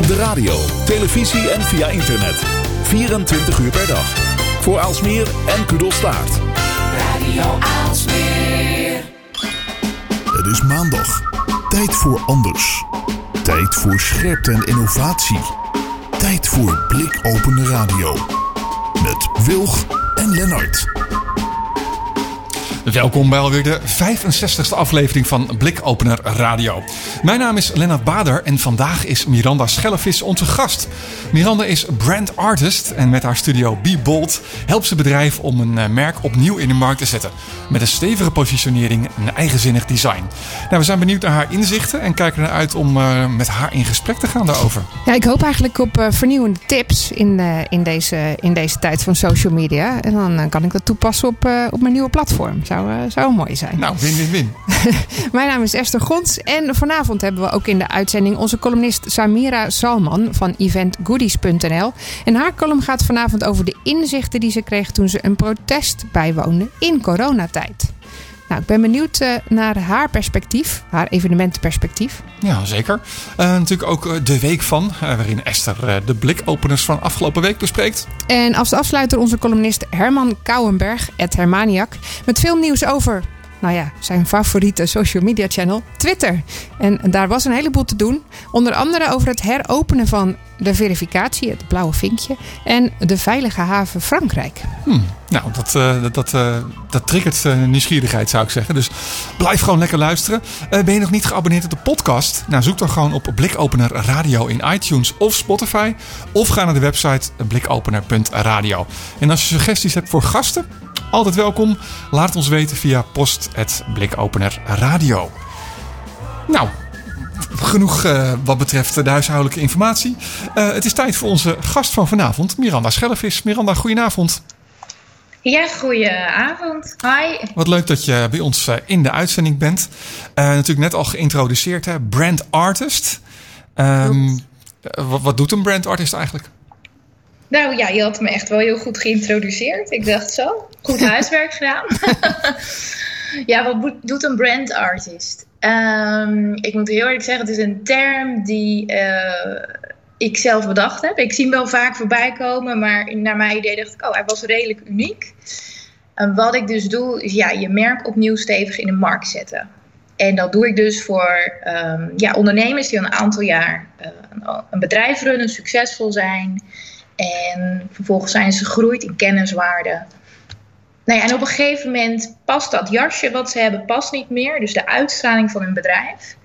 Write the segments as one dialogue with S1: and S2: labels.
S1: Op de radio, televisie en via internet. 24 uur per dag. Voor Aalsmeer en Kudelstaart.
S2: Radio Aalsmeer.
S1: Het is maandag. Tijd voor anders. Tijd voor scherpte en innovatie. Tijd voor blikopende radio. Met Wilg en Lennart.
S3: Welkom bij alweer de 65e aflevering van Blikopener Radio. Mijn naam is Lennart Bader en vandaag is Miranda Schellevis onze gast. Miranda is brand artist en met haar studio Be Bold helpt ze bedrijf om een eh, merk opnieuw in de markt te zetten. Met een stevige positionering en een eigenzinnig design. Nou, we zijn benieuwd naar haar inzichten en kijken er uit om uh, met haar in gesprek te gaan daarover.
S4: Ja, ik hoop eigenlijk op uh, vernieuwende tips in, in, deze, in deze tijd van social media. En dan kan ik dat toepassen op, op mijn nieuwe platform. Zou, zou mooi zijn.
S3: Nou, win, win, win.
S4: mijn naam is Esther Gons en vanavond hebben we ook in de uitzending onze columnist Samira Salman van eventgoodies.nl. En haar column gaat vanavond over de inzichten die ze kreeg toen ze een protest bijwoonde in coronatijd. Nou, ik ben benieuwd uh, naar haar perspectief, haar evenementenperspectief.
S3: Ja, zeker. Uh, natuurlijk ook uh, de week van, waarin Esther de blikopeners van afgelopen week bespreekt.
S4: En als afsluiter onze columnist Herman Kouwenberg, het Hermaniak, met veel nieuws over nou ja, zijn favoriete social media channel, Twitter. En daar was een heleboel te doen. Onder andere over het heropenen van de verificatie, het blauwe vinkje, en de veilige haven Frankrijk.
S3: Hmm, nou, dat, uh, dat, dat triggert uh, nieuwsgierigheid, zou ik zeggen. Dus blijf gewoon lekker luisteren. ben je nog niet geabonneerd op de podcast? Nou, zoek dan gewoon op Blikopener Radio in iTunes of Spotify. Of ga naar de website blikopener.radio. En als je suggesties hebt voor gasten, altijd welkom. Laat het ons weten via post.blikopener radio. Nou, genoeg uh, wat betreft de huishoudelijke informatie. Uh, het is tijd voor onze gast van vanavond, Miranda Schellevis. Miranda, goedenavond.
S5: Ja, goedenavond. Hi.
S3: Wat leuk dat je bij ons uh, in de uitzending bent. natuurlijk net al geïntroduceerd, hè? brand artist. Um, wat, wat doet een brand artist eigenlijk?
S5: Nou ja, je had me echt wel heel goed geïntroduceerd. Ik dacht zo, goed huiswerk gedaan. ja, wat doet een brand artist? Um, ik moet heel eerlijk zeggen, het is een term die uh, ik zelf bedacht heb. Ik zie hem wel vaak voorbij komen, maar naar mijn idee dacht ik, oh, hij was redelijk uniek. En wat ik dus doe, is ja, je merk opnieuw stevig in de markt zetten. En dat doe ik dus voor um, ja, ondernemers die al een aantal jaar uh, een bedrijf runnen, succesvol zijn. En vervolgens zijn ze gegroeid in kenniswaarde. Nou ja, en op een gegeven moment past dat jasje wat ze hebben past niet meer. Dus de uitstraling van hun bedrijf.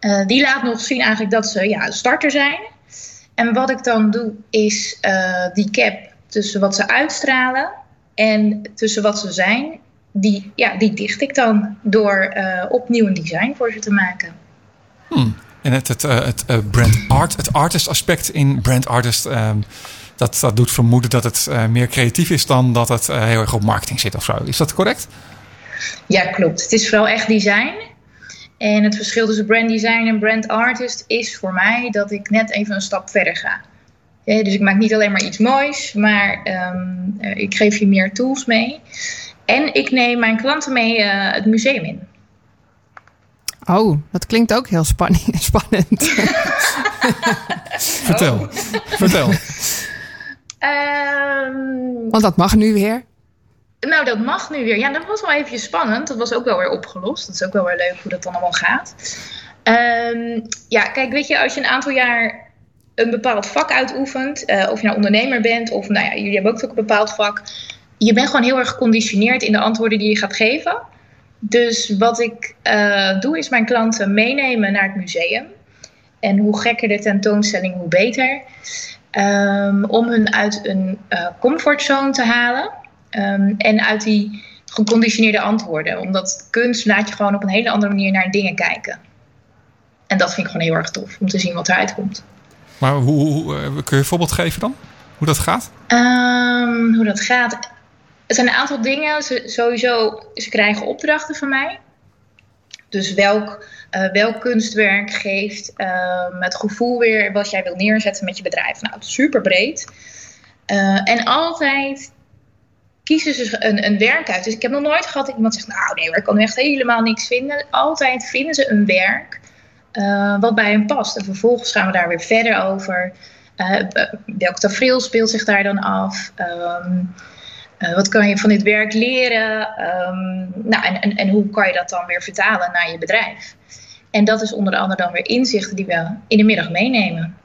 S5: Uh, die laat nog zien eigenlijk dat ze ja, starter zijn. En wat ik dan doe is uh, die cap tussen wat ze uitstralen en tussen wat ze zijn. Die, ja, die dicht ik dan door uh, opnieuw een design voor ze te maken.
S3: Hmm. En het, het, het brand art, het artist aspect in brand artist... Um dat, dat doet vermoeden dat het uh, meer creatief is dan dat het uh, heel erg op marketing zit of zo. Is dat correct?
S5: Ja, klopt. Het is vooral echt design. En het verschil tussen brand design en brand artist is voor mij dat ik net even een stap verder ga. Ja, dus ik maak niet alleen maar iets moois, maar um, uh, ik geef je meer tools mee. En ik neem mijn klanten mee het museum in.
S4: Oh, dat klinkt ook heel spanning, spannend.
S3: vertel, oh. vertel.
S5: Um,
S4: Want dat mag nu weer.
S5: Nou, dat mag nu weer. Ja, dat was wel even spannend. Dat was ook wel weer opgelost. Dat is ook wel weer leuk hoe dat dan allemaal gaat. Um, ja, kijk, weet je, als je een aantal jaar een bepaald vak uitoefent, uh, of je nou ondernemer bent, of nou ja, jullie hebben ook een bepaald vak, je bent gewoon heel erg geconditioneerd in de antwoorden die je gaat geven. Dus wat ik uh, doe, is mijn klanten meenemen naar het museum. En hoe gekker de tentoonstelling, hoe beter. Um, om hun uit een uh, comfortzone te halen. Um, en uit die geconditioneerde antwoorden. Omdat kunst laat je gewoon op een hele andere manier naar dingen kijken. En dat vind ik gewoon heel erg tof, om te zien wat eruit komt.
S3: Maar hoe, hoe uh, kun je een voorbeeld geven dan? Hoe dat gaat?
S5: Um, hoe dat gaat? Het zijn een aantal dingen. Ze, sowieso, ze krijgen opdrachten van mij. Dus welk, uh, welk kunstwerk geeft uh, het gevoel weer wat jij wil neerzetten met je bedrijf? Nou, super breed. Uh, en altijd kiezen ze een, een werk uit. Dus ik heb nog nooit gehad dat iemand zegt: Nou, nee, ik kan echt helemaal niks vinden. Altijd vinden ze een werk eh, wat bij hem past. En vervolgens gaan we daar weer verder over. Welk tafereel speelt zich daar dan af? Ehm, wat kan je van dit werk leren? Ehm, nou, en, en, en hoe kan je dat dan weer vertalen naar je bedrijf? En dat is onder andere dan weer inzichten die we in de middag meenemen.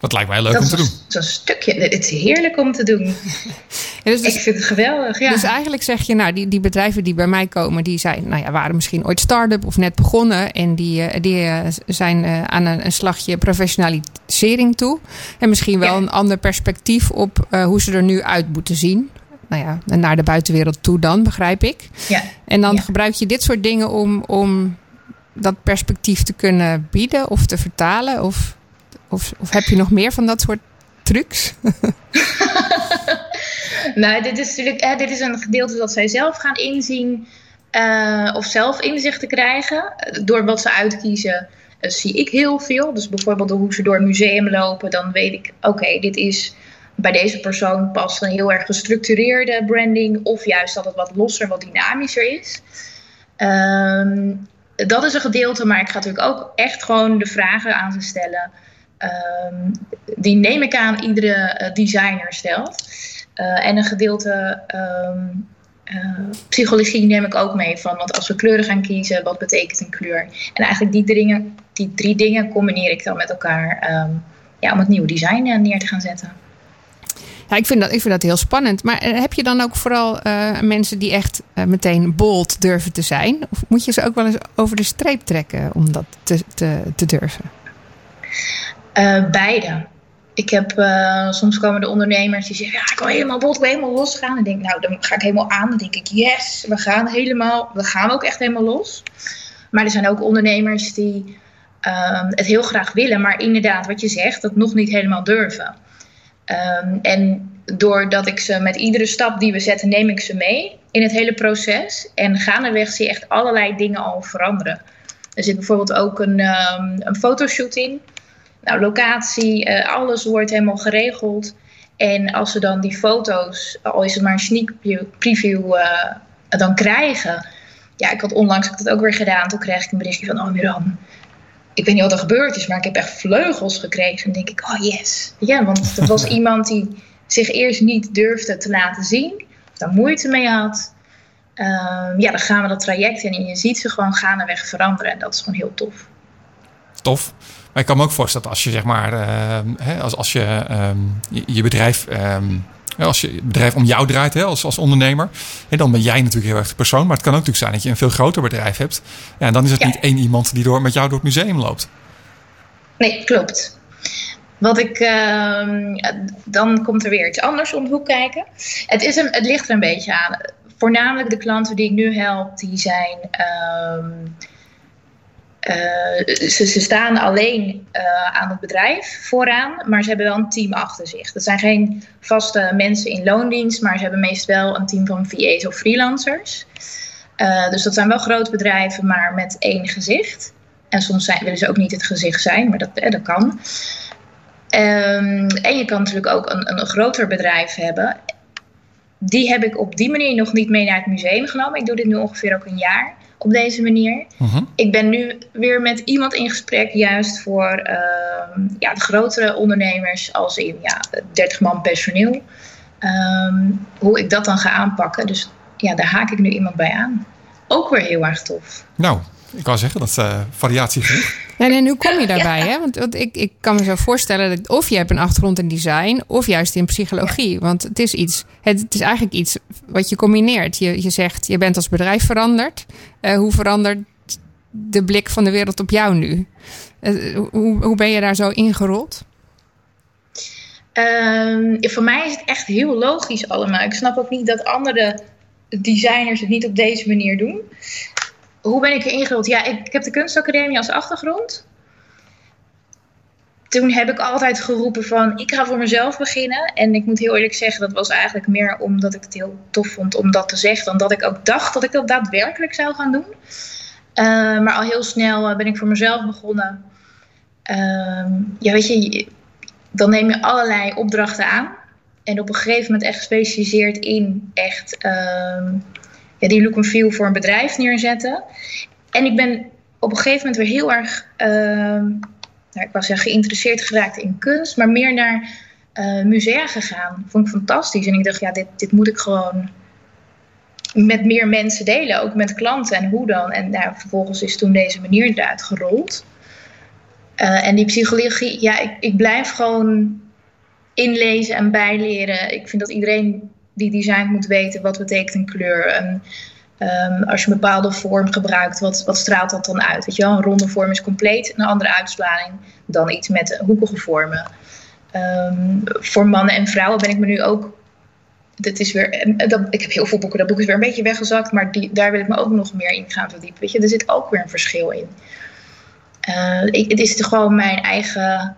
S3: Dat lijkt mij leuk om te doen.
S5: Zo'n stukje. Het is heerlijk om te doen. Ja, dus, ik vind het geweldig. Ja.
S4: Dus eigenlijk zeg je, nou, die, die bedrijven die bij mij komen, die zijn, nou ja, waren misschien ooit start-up of net begonnen. En die, eh, die eh, zijn eh, aan een, een, slagje professionalisering toe. En misschien wel een ander perspectief op hoe ze er nu uit moeten zien. Nou ja, naar de buitenwereld toe dan, begrijp ik. Ja. En dan gebruik je dit soort dingen om, om dat perspectief te kunnen bieden of te vertalen? Of, of, of heb je nog meer van dat soort trucs?
S5: nou, dit is natuurlijk dit is een gedeelte dat zij zelf gaan inzien. Uh, of zelf inzichten krijgen. Door wat ze uitkiezen uh, zie ik heel veel. Dus bijvoorbeeld hoe ze door een museum lopen. Dan weet ik, oké, dit is bij deze persoon past een heel erg gestructureerde branding. Of juist dat het wat losser, wat dynamischer is. Um, dat is een gedeelte, maar ik ga natuurlijk ook echt gewoon de vragen aan ze stellen. Um, die neem ik aan iedere eh, designer stelt. Uh, en een gedeelte um, uh, psychologie neem ik ook mee van. Want als we kleuren gaan kiezen, wat betekent een kleur? En eigenlijk die, dingen, die drie dingen combineer ik dan met elkaar ja, om het nieuwe design neer te gaan zetten.
S4: Ja, ik vind dat, ik vind dat heel spannend. Maar eh, heb je dan ook vooral uh, mensen die echt uh, meteen bold durven te zijn? Of moet je ze ook wel eens over de streep trekken om dat te, te, te durven?
S5: Uh, beide. Ik heb soms komen de ondernemers die zeggen: Ja, ik wil helemaal bold, ik wil helemaal losgaan. En denk nou, dan ga ik helemaal aan. Dan denk ik: Yes, we gaan helemaal, we gaan ook echt helemaal los. Maar er zijn ook ondernemers die ehm, het heel graag willen, maar inderdaad, wat je zegt, dat nog niet helemaal durven. Um, en doordat ik ze met iedere stap die we zetten, neem ik ze mee in het hele proces. En gaandeweg zie je echt allerlei dingen al veranderen. Er zit bijvoorbeeld ook een, um, een fotoshoot in. Nou, locatie, uh, alles wordt helemaal geregeld. En als ze dan die foto's, al is het maar een sneak preview, uh, dan krijgen. Ja, ik had onlangs dat ook weer gedaan. Toen kreeg ik een berichtje van, oh Miran, ik weet niet wat er gebeurd is, maar ik heb echt vleugels gekregen. En denk ik, oh yes. Ja, want het was iemand die zich eerst niet durfde te laten zien. Of daar moeite mee had. Ehm, ja, dan gaan we dat traject in en je ziet ze gewoon gaandeweg veranderen. En dat is gewoon heel tof.
S3: Tof. Maar ik kan me ook voorstellen dat als je zeg maar, uh, hè, als, als je um, je, je, bedrijf um, als je bedrijf om jou draait hè, als, als ondernemer, hè, dan ben jij natuurlijk heel erg de persoon. Maar het kan ook natuurlijk zijn dat je een veel groter bedrijf hebt. Ja, en dan is het niet één iemand die door, met jou door het museum loopt.
S5: Nee, klopt. Wat ik, uh, dan komt er weer iets anders om de hoek kijken. Het, is een, het ligt er een beetje aan. Voornamelijk de klanten die ik nu help, die zijn uh, ze, ze, staan alleen uh, aan het bedrijf vooraan, maar ze hebben wel een team achter zich. Dat zijn geen vaste mensen in loondienst, maar ze hebben meestal wel een team van VA's of freelancers. Uh, dus dat zijn wel grote bedrijven, maar met één gezicht. En soms zijn, willen ze ook niet het gezicht zijn, maar dat, dat kan. Um, en je kan natuurlijk ook een, een groter bedrijf hebben. Die heb ik op die manier nog niet mee naar het museum genomen. Ik doe dit nu ongeveer ook een jaar op deze manier. Mhm. Ik ben nu weer met iemand in gesprek, juist voor uh, ja, de grotere ondernemers, als in ja, 30 man personeel. Um, hoe ik dat dan ga aanpakken. Dus ja, daar haak ik nu iemand bij aan. Ook weer heel erg tof.
S3: Nou, ik wou zeggen, dat uh, variatie genoeg.
S4: En, en hoe kom je daarbij? Hè? Want, want ik, ik kan me zo voorstellen dat of je hebt een achtergrond in design of juist in psychologie. Want het is iets, het, het, is eigenlijk iets wat je combineert. Je, je zegt, je bent als bedrijf veranderd. Uh, hoe verandert de blik van de wereld op jou nu? Uh, hoe, hoe ben je daar zo ingerold?
S5: Um, voor mij is het echt heel logisch allemaal. Ik snap ook niet dat andere designers het niet op deze manier doen hoe ben ik er ingerold? Ja, ik, heb de kunstacademie als achtergrond. Toen heb ik altijd geroepen van, ik ga voor mezelf beginnen. En ik moet heel eerlijk zeggen, dat was eigenlijk meer omdat ik het heel tof vond om dat te zeggen. Dan dat ik ook dacht dat ik dat daadwerkelijk zou gaan doen. Uh, maar al heel snel uh, ben ik voor mezelf begonnen. Uh, ja, weet je, dan neem je allerlei opdrachten aan. En op een gegeven moment echt gespecialiseerd in echt ehm, ja, die look and feel voor een bedrijf neerzetten. En ik ben op een gegeven moment weer heel erg, ehm, nou, ik was zeggen, geïnteresseerd geraakt in kunst, maar meer naar uh, musea gegaan. Vond ik fantastisch. En ik dacht, ja, dit, dit moet ik gewoon met meer mensen delen, ook met klanten en hoe dan. En nou, vervolgens is toen deze manier eruit gerold. Uh, en die psychologie, ja, ik, ik blijf gewoon inlezen en bijleren. Ik vind dat iedereen die design moet weten wat betekent een kleur. En, um, als je een bepaalde vorm gebruikt, wat, wat straalt dat dan uit? Weet je wel? Een ronde vorm is compleet een andere uitstraling dan iets met hoekige vormen. Um, voor mannen en vrouwen ben ik me nu ook. Dat is weer, dat, ik heb heel veel boeken, dat boek is weer een beetje weggezakt, maar die, daar wil ik me ook nog meer in gaan verdiepen. Weet je, er zit ook weer een verschil in. Uh, ik, het is gewoon mijn eigen.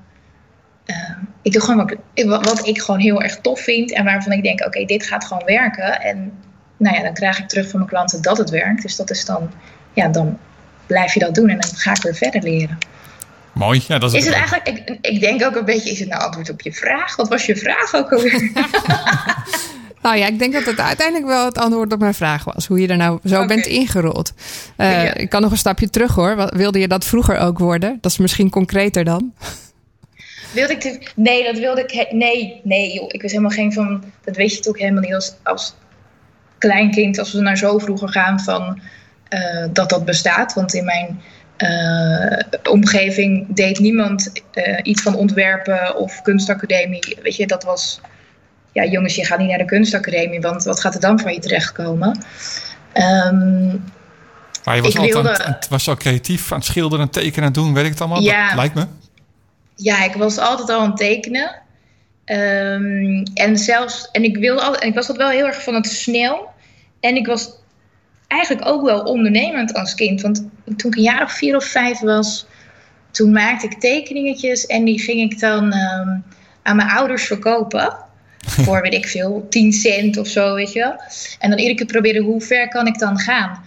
S5: Uh, ik doe gewoon wat, wat, ik gewoon heel erg tof vind en waarvan ik denk: oké, okay, dit gaat gewoon werken. En nou ja, dan krijg ik terug van mijn klanten dat het werkt. Dus dat is dan, ja, dan blijf je dat doen en dan ga ik weer verder leren.
S3: Mooi. Ja, dat is,
S5: is het eigenlijk, ik, ik, denk ook een beetje, is het nou antwoord op je vraag? Wat was je vraag ook alweer?
S4: nou ja, ik denk dat het uiteindelijk wel het antwoord op mijn vraag was. Hoe je er nou zo okay. bent ingerold. Uh, ja. Ik kan nog een stapje terug hoor. Wilde je dat vroeger ook worden? Dat is misschien concreter dan.
S5: Wilde ik... Te, nee, dat wilde ik... Nee, nee joh. Ik was helemaal geen van... Dat weet je toch helemaal niet als, als kleinkind. Als we naar zo vroeger gaan van... Uh, dat dat bestaat. Want in mijn uh, omgeving deed niemand uh, iets van ontwerpen of kunstacademie. Weet je, dat was. Ja, jongens, je gaat niet naar de kunstacademie, want wat gaat er dan van je terechtkomen? Um,
S3: maar je was, altijd wilde, was al creatief aan het schilderen en tekenen en doen, weet ik het allemaal?
S5: Ja,
S3: dat lijkt me.
S5: Ja, ik was altijd al aan het tekenen. Um, en zelfs, en ik wilde al, en ik was dat wel heel erg van het snel. En ik was eigenlijk ook wel ondernemend als kind. Want toen ik een jaar of vier of vijf was, toen maakte ik tekeningetjes en die ging ik dan um, aan mijn ouders verkopen. Voor weet ik veel, 10 cent of zo, weet je wel. En dan iedere keer proberen hoe ver kan ik dan gaan.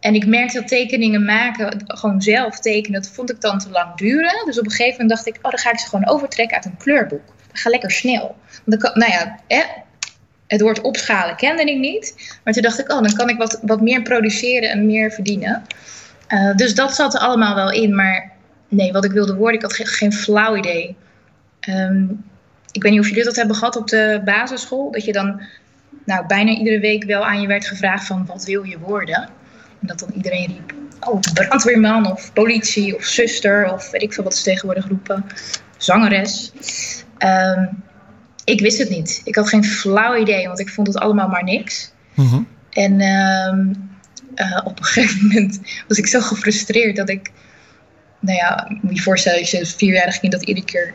S5: En ik merkte dat tekeningen maken, gewoon zelf tekenen, dat vond ik dan te lang duren. Dus op een gegeven moment dacht ik, oh, dan ga ik ze gewoon overtrekken uit een kleurboek. Dat gaat lekker snel. Want kan, nou ja, hè, het woord opschalen kende ik niet. Maar toen dacht ik, oh, dan kan ik wat, wat meer produceren en meer verdienen. Uh, dus dat zat er allemaal wel in. Maar nee, wat ik wilde worden, ik had geen, flauw idee. Um, ik weet niet of jullie dat hebben gehad op de basisschool. Dat je dan nou, bijna iedere week wel aan je werd gevraagd van wat wil je worden? En dat dan iedereen riep, oh, brandweerman of politie of zuster of weet ik veel wat ze tegenwoordig roepen. Zangeres. Um, ik wist het niet. Ik had geen flauw idee, want ik vond het allemaal maar niks.
S3: Mm-hmm.
S5: En uh, uh, op een gegeven moment was ik zo gefrustreerd dat ik, nou ja, moet je voorstellen, als je vierjarig kind dat iedere keer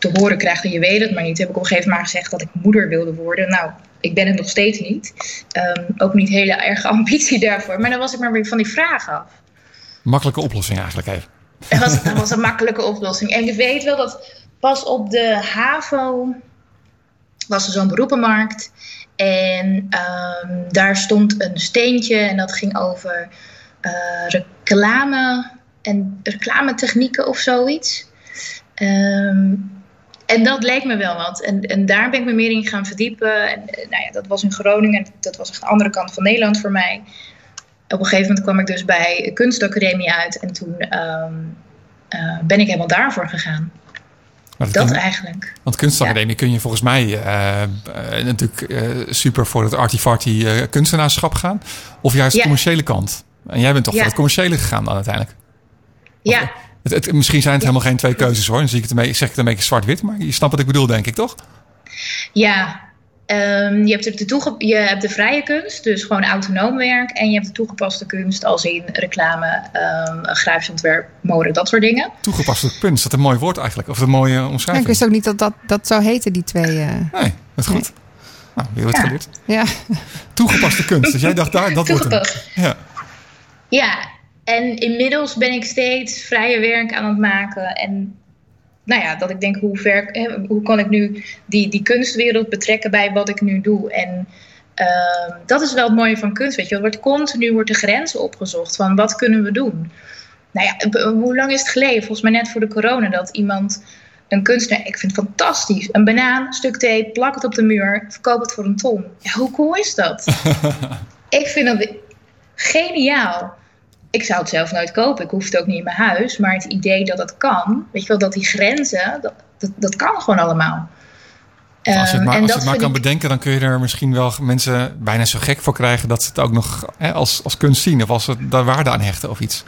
S5: te horen krijgt en je weet het maar niet, heb ik op een gegeven moment gezegd dat ik moeder wilde worden. Nou, ik ben het nog steeds niet. Um, ook niet hele erge ambitie daarvoor. Maar dan was ik maar weer van die vragen af.
S3: Makkelijke oplossing eigenlijk even.
S5: Dat was, dat was een makkelijke oplossing. En ik weet wel dat pas op de HAVO was er zo'n beroepenmarkt. En um, daar stond een steentje en dat ging over uh, reclame en reclametechnieken of zoiets. Um, en dat leek me wel wat. En, en daar ben ik me meer in gaan verdiepen. En, nou ja, dat was in Groningen. Dat was echt de andere kant van Nederland voor mij. Op een gegeven moment kwam ik dus bij de kunstacademie uit. En toen um, uh, ben ik helemaal daarvoor gegaan. Dat, dat eigenlijk.
S3: Want kunstacademie ja. kun je volgens mij uh, uh, natuurlijk super voor het artifarty kunstenaarschap gaan. Of juist de commerciële kant. En jij bent toch voor het commerciële gegaan dan uiteindelijk?
S5: Of, ja.
S3: Het, het, misschien zijn het helemaal geen twee keuzes hoor. Dan zie ik het een beetje, zeg ik het een beetje zwart-wit. Maar je snapt wat ik bedoel denk ik toch?
S5: Ja, Um, je, hebt de toege- je hebt de vrije kunst, dus gewoon autonoom werk. En je hebt de toegepaste kunst, als in reclame, um, grafisch ontwerp, mode, dat soort dingen.
S3: Toegepaste kunst, dat is een mooi woord eigenlijk. Of een mooie omschrijving.
S4: Ja, ik wist ook niet dat dat, dat zou heten, die twee. Uh...
S3: Nee, dat is goed. Nee. Nou, weer wat
S5: ja.
S3: geleerd.
S4: Ja.
S3: Toegepaste kunst. Dus jij dacht daar, dat wordt hem. Ja.
S5: ja, en inmiddels ben ik steeds vrije werk aan het maken. En nou ja, dat ik denk, hoe, ver, hoe kan ik nu die, die kunstwereld betrekken bij wat ik nu doe? En uh, dat is wel het mooie van kunst, weet je. Er wordt continu wordt de grens opgezocht van wat kunnen we doen? Nou ja, hoe lang is het geleden? Volgens mij net voor de corona dat iemand, een kunstenaar, ik vind het fantastisch. Een banaan, een stuk tape, plak het op de muur, verkoop het voor een ton. Ja, hoe cool is dat? ik vind dat geniaal. Ik zou het zelf nooit kopen. Ik hoef het ook niet in mijn huis. Maar het idee dat het kan, weet je wel, dat die grenzen, dat, dat, dat kan gewoon allemaal.
S3: Als je het
S5: Ehm,
S3: maar,
S5: en
S3: als je
S5: dat
S3: het maar
S5: vind
S3: kan
S5: ik-
S3: bedenken, dan kun je er misschien wel mensen bijna zo gek voor krijgen dat ze het ook nog hè, als, als kunst zien of als ze daar waarde aan hechten of iets.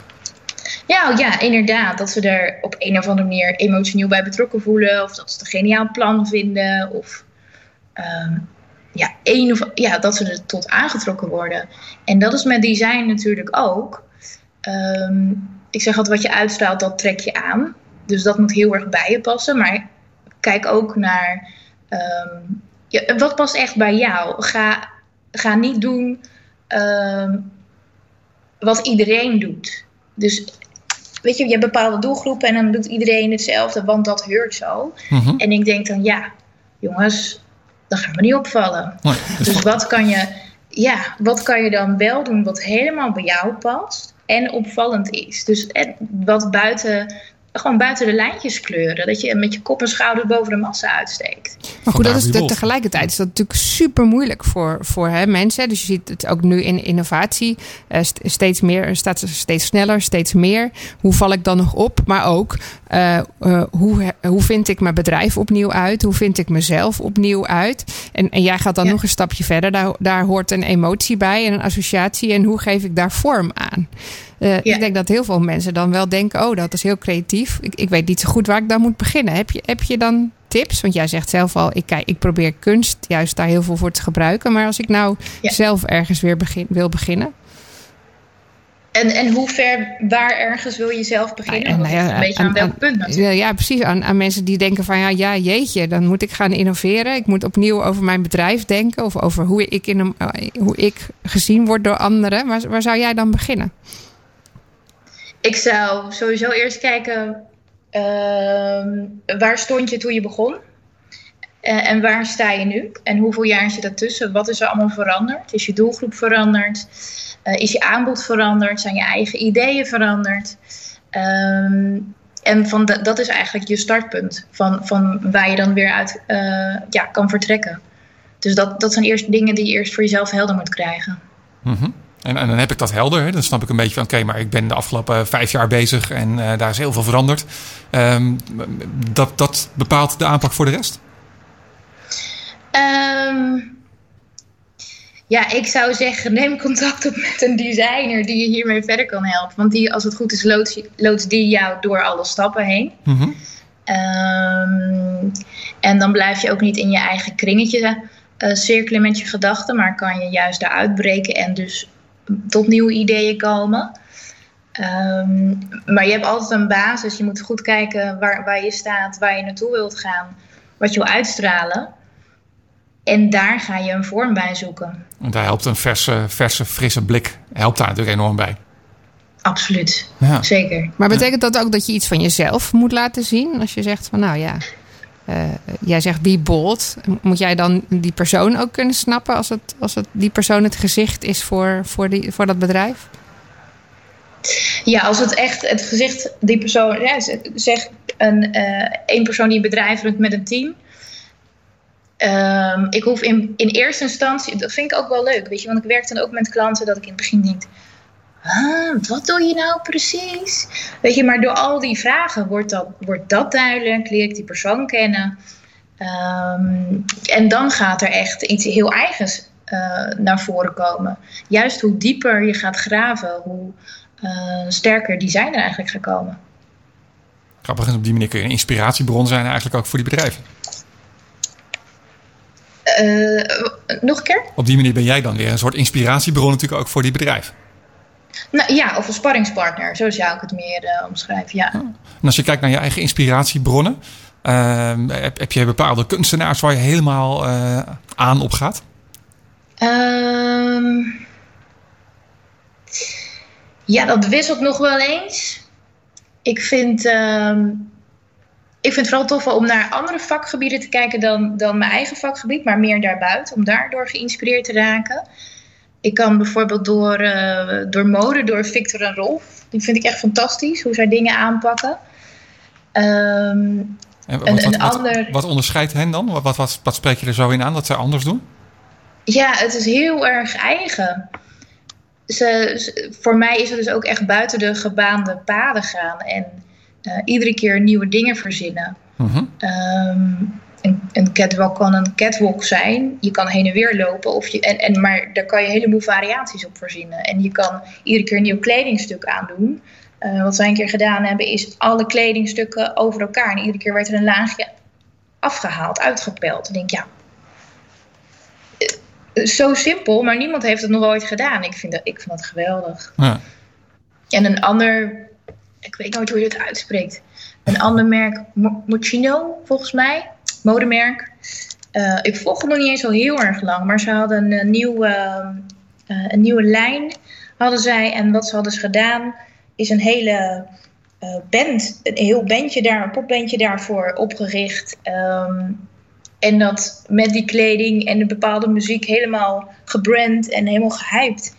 S5: Ja, ja, inderdaad. Dat ze er op een of andere manier emotioneel bij betrokken voelen. Of dat ze het een geniaal plan vinden. Of ehm, ja, een of, ja, dat ze er tot aangetrokken worden. En dat is met design natuurlijk ook. Ehm, ik zeg altijd, wat je uitstraalt, dat trek je aan. Dus dat moet heel erg bij je passen. Maar kijk ook naar... ehm, ja, wat past echt bij jou? Ga, ga niet doen ehm, wat iedereen doet. Dus weet je, je hebt bepaalde doelgroepen en dan doet iedereen hetzelfde, want dat heurt zo.
S3: Mhm.
S5: En ik denk dan, ja, jongens, dat gaat me niet opvallen.
S3: Nee, dus
S5: Dus wat kan je, ja, wat kan je dan wel doen wat helemaal bij jou past en opvallend is? Dus en wat buiten, gewoon buiten de lijntjes kleuren. Dat je met je kop en schouders boven de massa uitsteekt.
S4: Maar goed, dat is de- tegelijkertijd is dat natuurlijk super moeilijk voor, voor hè, mensen. Dus je ziet het ook nu in innovatie. eh, st- steeds meer, staat steeds sneller, steeds meer. Hoe val ik dan nog op? Maar ook, eh, eh, hoe, hoe vind ik mijn bedrijf opnieuw uit? Hoe vind ik mezelf opnieuw uit? En, en jij gaat dan
S5: Ja.
S4: nog een stapje verder. Daar, daar hoort een emotie bij en een associatie. En hoe geef ik daar vorm aan? Eh, Ik denk dat heel veel mensen dan wel denken: oh, dat is heel creatief. Ik, ik weet niet zo goed waar ik dan moet beginnen. Heb je, heb je dan tips? Want jij zegt zelf al: ik, kijk, ik probeer kunst juist daar heel veel voor te gebruiken. Maar als ik nou
S5: Ja.
S4: zelf ergens weer begin, wil beginnen.
S5: En, en hoe ver, waar ergens wil je zelf beginnen?
S4: Nou,
S5: Want
S4: nou ja,
S5: een beetje
S4: aan-
S5: aan, welk
S4: aan-
S5: punt natuurlijk.
S4: Ja, precies. Aan, aan mensen die denken van ja, ja, jeetje, dan moet ik gaan innoveren. Ik moet opnieuw over mijn bedrijf denken. Of over hoe ik, in een, eh, hoe ik gezien word door anderen. Waar, waar zou jij dan beginnen?
S5: Ik zou sowieso eerst kijken ehm, waar stond je toen je begon? Eh, en waar sta je nu? En hoeveel jaar zit daartussen? Wat is er allemaal veranderd? Is je doelgroep veranderd? Eh, is je aanbod veranderd? Zijn je eigen ideeën veranderd? Ehm, en van dat is eigenlijk je startpunt van, van waar je dan weer uit eh, ja, kan vertrekken. Dus dat, dat zijn eerst dingen die je eerst voor jezelf helder moet krijgen.
S3: Mhm. En, en dan heb ik dat helder. Hè? Dan snap ik een beetje van, oké, maar ik ben de afgelopen vijf jaar bezig en eh, daar is heel veel veranderd. Ehm, dat, dat bepaalt de aanpak voor de rest.
S5: Ehm, ja, ik zou zeggen, neem contact op met een designer die je hiermee verder kan helpen. Want die, als het goed is, loods, loods die jou door alle stappen heen.
S3: Mhm.
S5: Ehm, en dan blijf je ook niet in je eigen kringetje eh, cirkelen met je gedachten, maar kan je juist daaruit breken en dus tot nieuwe ideeën komen. Ehm, maar je hebt altijd een basis. Je moet goed kijken waar, waar je staat, waar je naartoe wilt gaan, wat je wil uitstralen. En daar ga je een vorm bij zoeken.
S3: En daar helpt een verse, verse, frisse blik helpt daar natuurlijk enorm bij.
S5: Absoluut.
S3: Ja.
S5: Zeker.
S4: Maar betekent dat ook dat je iets van jezelf moet laten zien? Als je zegt van nou ja, eh, jij zegt be bold. Moet jij dan die persoon ook kunnen snappen als, het, als het, die persoon het gezicht is voor, voor, die, voor dat bedrijf?
S5: Ja, als het echt het gezicht, die persoon, ja, zeg een, eh één persoon die een bedrijf runt met een team. Ehm, ik hoef in, in eerste instantie, dat vind ik ook wel leuk, weet je, want ik werk dan ook met klanten dat ik in het begin denk, ah, wat doe je nou precies? Weet je, maar door al die vragen wordt dat, wordt dat duidelijk, leer ik die persoon kennen. Ehm, en dan gaat er echt iets heel eigens eh, naar voren komen. Juist hoe dieper je gaat graven, hoe eh, sterker design er eigenlijk gaat komen.
S3: Grappig, en op die manier kun je een inspiratiebron zijn eigenlijk ook voor die bedrijven.
S5: Eh, nog een keer?
S3: Op die manier ben jij dan weer een soort inspiratiebron natuurlijk ook voor die bedrijven.
S5: Nou ja, of een sparringspartner, zo zou ik het meer eh, omschrijven. Ja.
S3: En als je kijkt naar je eigen inspiratiebronnen, ehm, heb, heb je bepaalde kunstenaars waar je helemaal eh, aan op gaat?
S5: Ehm, ja, dat wisselt nog wel eens. Ik vind, ehm, ik vind het vooral tof om naar andere vakgebieden te kijken dan, dan mijn eigen vakgebied, maar meer daarbuiten, om daardoor geïnspireerd te raken. Ik kan bijvoorbeeld door, eh, door mode, door Victor en Rolf. Die vind ik echt fantastisch, hoe zij dingen aanpakken. Ehm,
S3: En wat,
S5: Een-
S3: wat,
S5: een
S3: wat-
S5: ander-
S3: wat onderscheidt hen dan? Wat, wat, wat, spreek je er zo in aan dat zij anders doen?
S5: Ja, het is heel erg eigen. ze, ze- voor mij is het dus ook echt buiten de gebaande paden gaan. En eh, iedere keer nieuwe dingen verzinnen.
S3: Mhm.
S5: Ehm, een, een catwalk kan een catwalk zijn. Je kan heen en weer lopen. Of je, en, en, maar daar kan je een heleboel variaties op verzinnen. En je kan iedere keer een nieuw kledingstuk aandoen. Eh, wat wij een keer gedaan hebben, is alle kledingstukken over elkaar. En iedere keer werd er een laagje afgehaald, uitgepeld. Ik denk, ja, eh, zo simpel, maar niemand heeft het nog ooit gedaan. Ik vind dat, ik vind dat geweldig.
S3: Ja.
S5: En een ander, ik weet nooit hoe je het uitspreekt. Een ander merk, Mo- Moschino volgens mij, modemerk. Eh, ik volg hem nog niet eens al heel erg lang, maar ze hadden een, nieuwe, eh, een nieuwe lijn. Hadden zij, en wat ze hadden gedaan, is een hele eh, band, een heel bandje daar, een popbandje daarvoor opgericht. Ehm, en dat met die kleding en de bepaalde muziek helemaal gebrand en helemaal gehyped.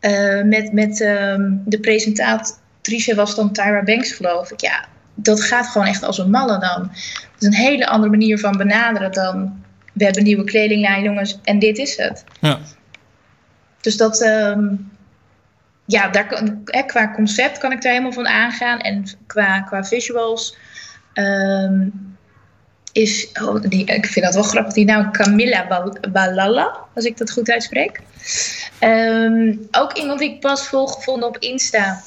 S5: Eh, met met ehm, de presentatrice was dan Tyra Banks, geloof ik. Ja, dat gaat gewoon echt als een malle dan. Het is een hele andere manier van benaderen dan... we hebben nieuwe kledinglijn, jongens, en dit is het.
S3: Ja.
S5: Dus dat... ehm, ja, daar qua concept kan ik daar helemaal van aangaan. En qua, qua visuals... ehm, is, oh, die, ik vind dat wel grappig, die naam Camilla Bal- Balala, als ik dat goed uitspreek. Ehm, ook iemand die ik pas volg gevonden op Insta.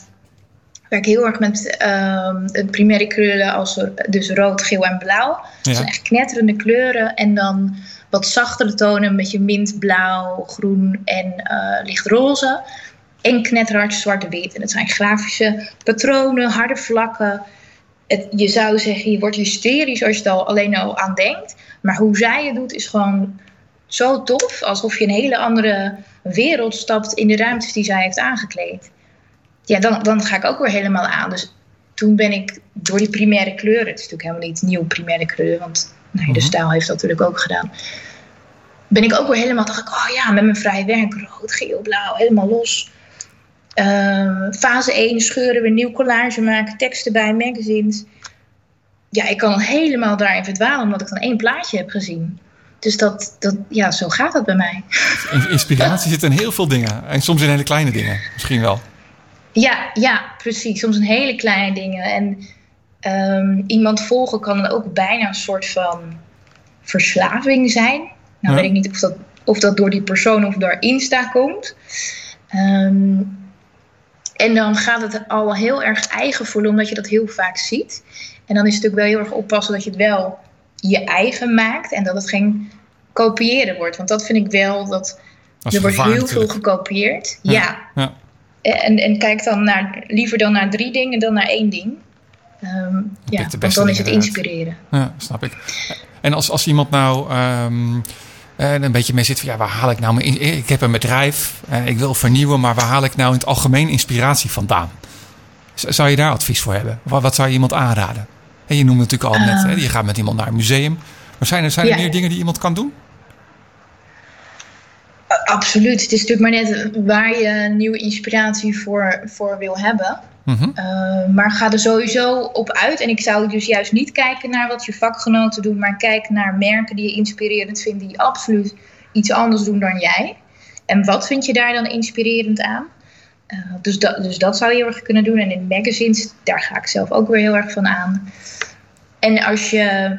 S5: Werk heel erg met ehm het primaire kleuren als dus rood, geel en blauw. Dat zijn echt knetterende kleuren. En dan wat zachtere tonen, een beetje mintblauw, groen en eh lichtroze. En knetterhard zwart-wit. En het zijn grafische patronen, harde vlakken. Het, je zou zeggen, je wordt hysterisch als je er al alleen al aan denkt. Maar hoe zij het doet is gewoon zo tof. Alsof je een hele andere wereld stapt in de ruimtes die zij heeft aangekleed. Ja, dan, dan ga ik ook weer helemaal aan. Dus toen ben ik door die primaire kleuren... Het is natuurlijk helemaal niet nieuw primaire kleuren... want nou, de
S3: Mhm.
S5: stijl heeft dat natuurlijk ook gedaan. Ben ik ook weer helemaal... dacht ik, oh ja, met mijn vrije werk... rood, geel, blauw, helemaal los. Ehm, fase 1, scheuren, weer nieuw collage maken... teksten bij, magazines. Ja, ik kan helemaal daarin verdwalen... omdat ik dan één plaatje heb gezien. Dus dat, dat, ja, zo gaat dat bij mij.
S3: In- Inspiratie zit in heel veel dingen. En soms in hele kleine dingen. Misschien wel.
S5: Ja, ja, precies. Soms een hele kleine dingen. En ehm, iemand volgen kan dan ook bijna een soort van verslaving zijn. Nou
S3: Ja.
S5: weet ik niet of dat, of dat door die persoon of door Insta komt. Ehm, en dan gaat het al heel erg eigen voelen, omdat je dat heel vaak ziet. En dan is het natuurlijk wel heel erg oppassen dat je het wel je eigen maakt. En dat het geen kopiëren wordt. Want dat vind ik wel, dat er wordt heel veel gekopieerd. ja.
S3: Ja.
S5: En, en kijk dan naar, liever dan naar drie dingen dan naar één ding. Ehm, ja, want dan is het
S3: eruit.
S5: inspireren.
S3: Ja, snap ik. En als, als iemand nou ehm, eh, een beetje mee zit van ja, waar haal ik nou mijn... in- Ik heb een bedrijf en ik wil vernieuwen, maar waar haal ik nou in het algemeen inspiratie vandaan? Zou je daar advies voor hebben? Wat, wat zou je iemand aanraden? En je noemde natuurlijk al net,
S5: Ah.
S3: hè, je gaat met iemand naar een museum. Maar zijn er, zijn er
S5: Ja.
S3: meer dingen die iemand kan doen?
S5: Absoluut. Het is natuurlijk maar net waar je nieuwe inspiratie voor, voor wil hebben.
S3: Mhm.
S5: Uh, maar ga er sowieso op uit. En ik zou dus juist niet kijken naar wat je vakgenoten doen, maar kijk naar merken die je inspirerend vindt, die absoluut iets anders doen dan jij. En wat vind je daar dan inspirerend aan? Uh, dus, dat, dus dat zou je heel erg kunnen doen. En in magazines, daar ga ik zelf ook weer heel erg van aan. En als je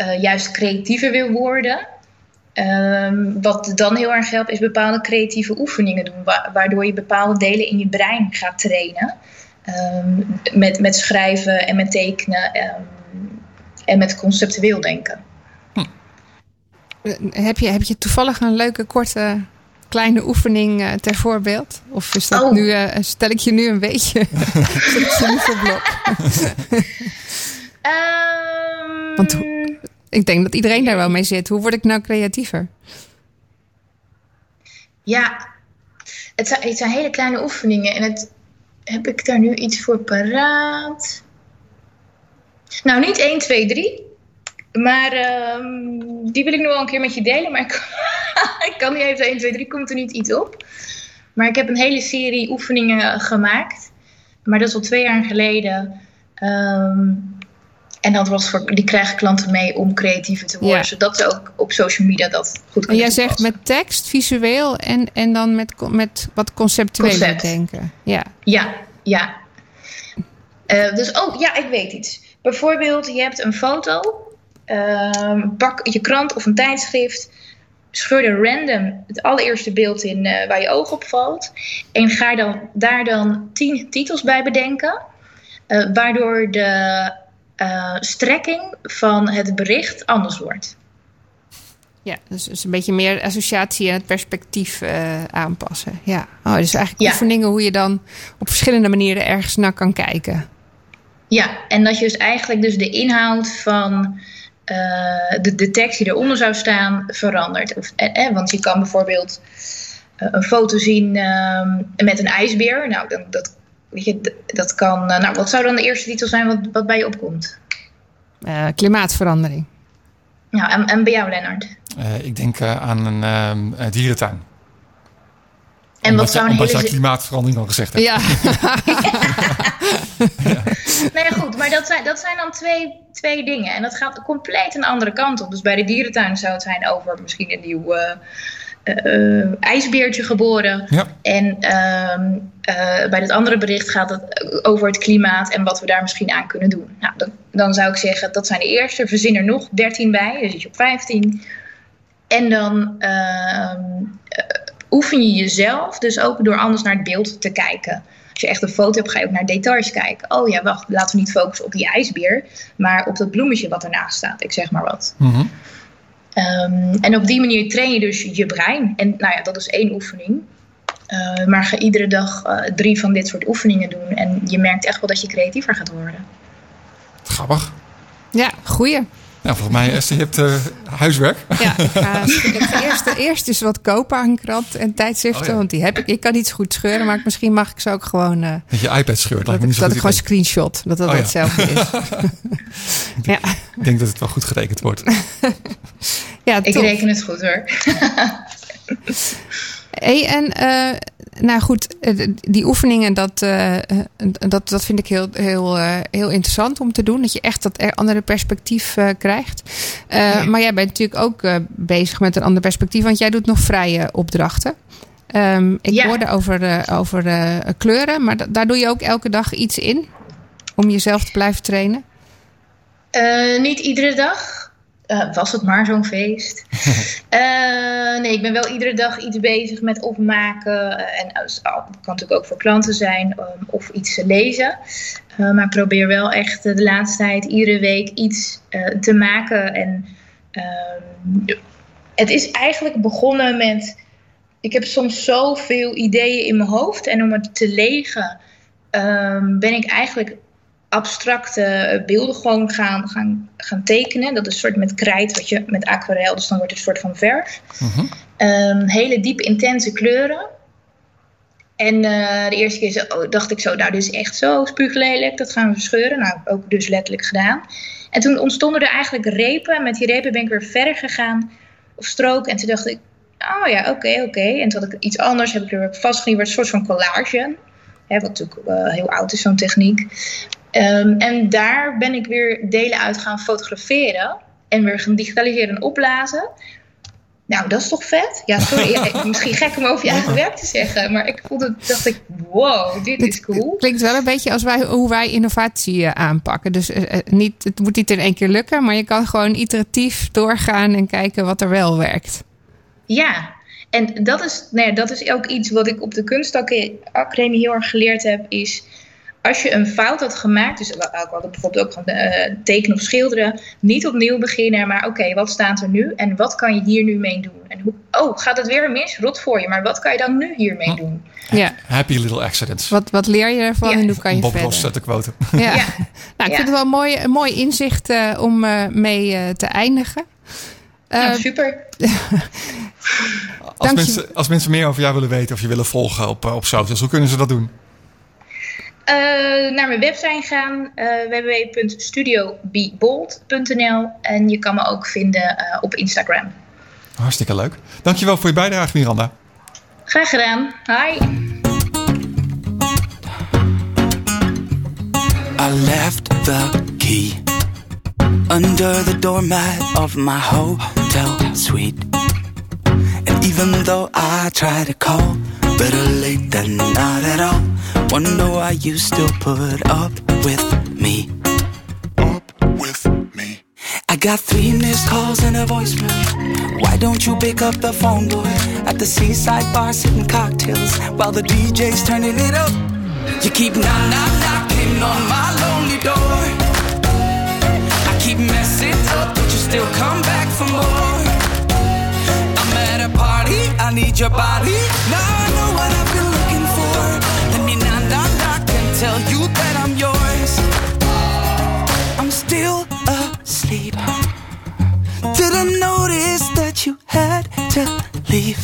S5: uh, juist creatiever wil worden, um, wat dan heel erg helpt, is bepaalde creatieve oefeningen doen, wa waardoor je bepaalde delen in je brein gaat trainen. Um, met, met schrijven en met tekenen um, en met conceptueel denken.
S4: Hm. Heb, je, heb je toevallig een leuke korte kleine oefening uh, ter voorbeeld? Of is dat
S5: oh.
S4: nu, uh, stel ik je nu een beetje stel ik je nu voor blok?
S5: Um,
S4: Want ik denk dat iedereen daar wel mee zit. Hoe word ik nou creatiever?
S5: Ja, het zijn, het zijn hele kleine oefeningen. En het, heb ik daar nu iets voor paraat? Nou, niet 1, 2, 3. Maar um, die wil ik nog wel een keer met je delen. Maar ik, ik kan niet even 1, 2, 3, komt er niet iets op. Maar ik heb een hele serie oefeningen gemaakt. Maar dat is al twee jaar geleden. Um, En dat was voor, die krijgen klanten mee om creatiever te worden.
S4: Ja.
S5: Zodat ze ook op social media dat goed
S4: En
S5: kunnen
S4: jij zegt met tekst, visueel en, en dan met, met wat conceptueel
S5: Concept.
S4: denken. Ja.
S5: Ja, ja. Eh, dus ook, ja, ik weet iets. Bijvoorbeeld, je hebt een foto. ehm, pak je krant of een tijdschrift. Scheur er random het allereerste beeld in eh, waar je oog op valt. En ga dan, daar dan tien titels bij bedenken. eh, waardoor de eh, strekking van het bericht anders wordt.
S4: Ja, dus, dus een beetje meer associatie en het perspectief eh, aanpassen. Ja, oh, dus eigenlijk
S5: Ja.
S4: oefeningen hoe je dan op verschillende manieren ergens naar kan kijken.
S5: Ja, en dat je dus eigenlijk dus de inhoud van eh, de, de tekst die eronder zou staan verandert. Of, eh, want je kan bijvoorbeeld een foto zien ehm, met een ijsbeer. Nou, dan, dat, weet je, dat kan. eh, nou, wat zou dan de eerste titel zijn wat, wat bij je opkomt?
S4: Eh, klimaatverandering.
S5: Nou, en, en bij jou, Lennart?
S3: Eh, ik denk eh, aan een dierentuin.
S5: En
S3: omdat
S5: wat zou een
S3: omdat
S5: hele.
S3: jij klimaatverandering al gezegd hebt.
S4: Ja,
S5: Nee, goed, maar dat zijn, dat zijn dan twee, twee dingen. En dat gaat compleet een andere kant op. Dus bij de dierentuin zou het zijn over misschien een nieuw eh, ijsbeertje geboren.
S3: Ja.
S5: En ehm, eh, bij het andere bericht gaat het over het klimaat en wat we daar misschien aan kunnen doen. Nou, dan, dan zou ik zeggen, dat zijn de eerste. Verzin er nog 13 bij, dus zit je op 15. En dan ehm, eh, oefen je jezelf dus ook door anders naar het beeld te kijken. Als je echt een foto hebt, ga je ook naar details kijken. Oh ja, wacht, laten we niet focussen op die ijsbeer, maar op dat bloemetje wat ernaast staat. Ik zeg maar wat.
S3: Mhm.
S5: Ehm, en op die manier train je dus je brein. En nou ja, dat is één oefening. Eh, maar ga iedere dag eh, drie van dit soort oefeningen doen. En je merkt echt wel dat je creatiever gaat worden.
S3: Grappig.
S4: ja goeie.
S3: Nou, volgens mij, Esther, je hebt eh, huiswerk.
S4: Ja, ik ga, ik ga eerst, eerst eens wat kopen aan krant en tijdschriften.
S3: Oh ja.
S4: Want die heb ik. Ik kan niet zo goed scheuren, maar misschien mag ik ze ook gewoon. eh,
S3: Dat je iPad scheurt.
S4: dat
S3: zo
S4: dat ik gewoon screenshot. Dat dat
S3: Oh ja.
S4: hetzelfde is. ja,
S3: Ik denk dat het wel goed gerekend wordt.
S4: ja
S5: Ik reken het goed hoor.
S4: Hey, en eh, nou goed, eh, die oefeningen, dat, eh, dat, dat vind ik heel, heel, heel interessant om te doen. Dat je echt dat er- andere perspectief krijgt. Maar jij bent natuurlijk ook bezig met een ander perspectief, want jij doet nog vrije opdrachten. Ehm, ik
S5: Ja.
S4: hoorde over, over kleuren, maar da- daar doe je ook elke dag iets in om jezelf te blijven trainen.
S5: Niet iedere dag. Eh, was het maar zo'n feest. Eh, nee, ik ben wel iedere dag iets bezig met opmaken. eh, en het kan natuurlijk ook voor klanten zijn ehm, of iets te lezen. Eh, maar ik probeer wel echt eh, de laatste tijd iedere week iets eh, te maken. En ehm, het is eigenlijk begonnen met. Ik heb soms zoveel ideeën in mijn hoofd. En om het te legen, ehm, ben ik eigenlijk abstracte eh, beelden gewoon gaan, gaan, gaan tekenen. Dat is een soort met krijt, wat je met aquarel, dus dan wordt het een soort van verf.
S3: Mhm.
S5: Ehm, hele diep intense kleuren. En eh, de eerste keer zo, oh, dacht ik zo, nou dit is echt zo spuuglelijk, dat gaan we verscheuren. Nou, ook dus letterlijk gedaan. En toen ontstonden er eigenlijk repen. En met die repen ben ik weer verder gegaan, of stroken. En toen dacht ik, oh ja, oké, oké. En toen had ik iets anders, heb ik er weer vastgenieuwd, een soort van collage. Hè, wat natuurlijk eh, heel oud is, zo'n techniek. Ehm, en daar ben ik weer delen uit gaan fotograferen. En weer gaan digitaliseren en opblazen. Nou, dat is toch vet? Ja, sorry. ja, misschien gek om over je eigen werk te zeggen. Maar ik voelde, dacht ik, wow, dit is cool.
S4: Klinkt wel een beetje als wij, hoe wij innovatie eh, aanpakken. Dus eh, eh, niet, het moet niet in één keer lukken, maar je kan gewoon iteratief doorgaan en kijken wat er wel werkt.
S5: Ja, en dat is, nou ja, dat is ook iets wat ik op de kunstacademie heel erg geleerd heb. Is als je een fout had gemaakt, dus we hadden bijvoorbeeld ook gewoon eh, tekenen of schilderen, niet opnieuw beginnen, maar oké, wat staat er nu en wat kan je hier nu mee doen? En hoe, oh, gaat het weer mis? Rot voor je, maar wat kan je dan nu hiermee doen?
S4: Ja.
S3: Happy little accidents.
S4: Wat, wat leer je ervan
S5: Ja.
S4: en hoe kan je
S3: Bob
S4: verder?
S3: Ross te quoten.
S4: Ja.
S5: Ja.
S4: Nou, ik
S5: Ja.
S4: vind het wel een mooi, een mooi inzicht eh, om eh, mee te eindigen.
S5: Nou, super.
S3: Als
S4: Dank je.
S3: mensen, als mensen meer over jou willen weten of je willen volgen op, op socials, hoe kunnen ze dat doen?
S5: Eh, naar mijn website gaan, uh, www.studiobebold.nl en je kan me ook vinden eh, op Instagram.
S3: Hartstikke leuk. Dankjewel voor je bijdrage, Miranda.
S5: Graag gedaan. Hi.
S6: I left the key under the doormat of my hotel suite. And even though I try to call, better late than not at all. Wonder why you still put up with me.
S1: Up with me.
S6: I got three missed calls and a voicemail. Why don't you pick up the phone, boy? At the seaside bar, sipping cocktails while the DJ's turning it up. You keep knock knock knocking on my lonely door. I keep messing up, but you still come back for more. I need your body. Now I know what I've been looking for. Let me knock knock knock and tell you that I'm yours. I'm still asleep. Didn't notice that you had to leave.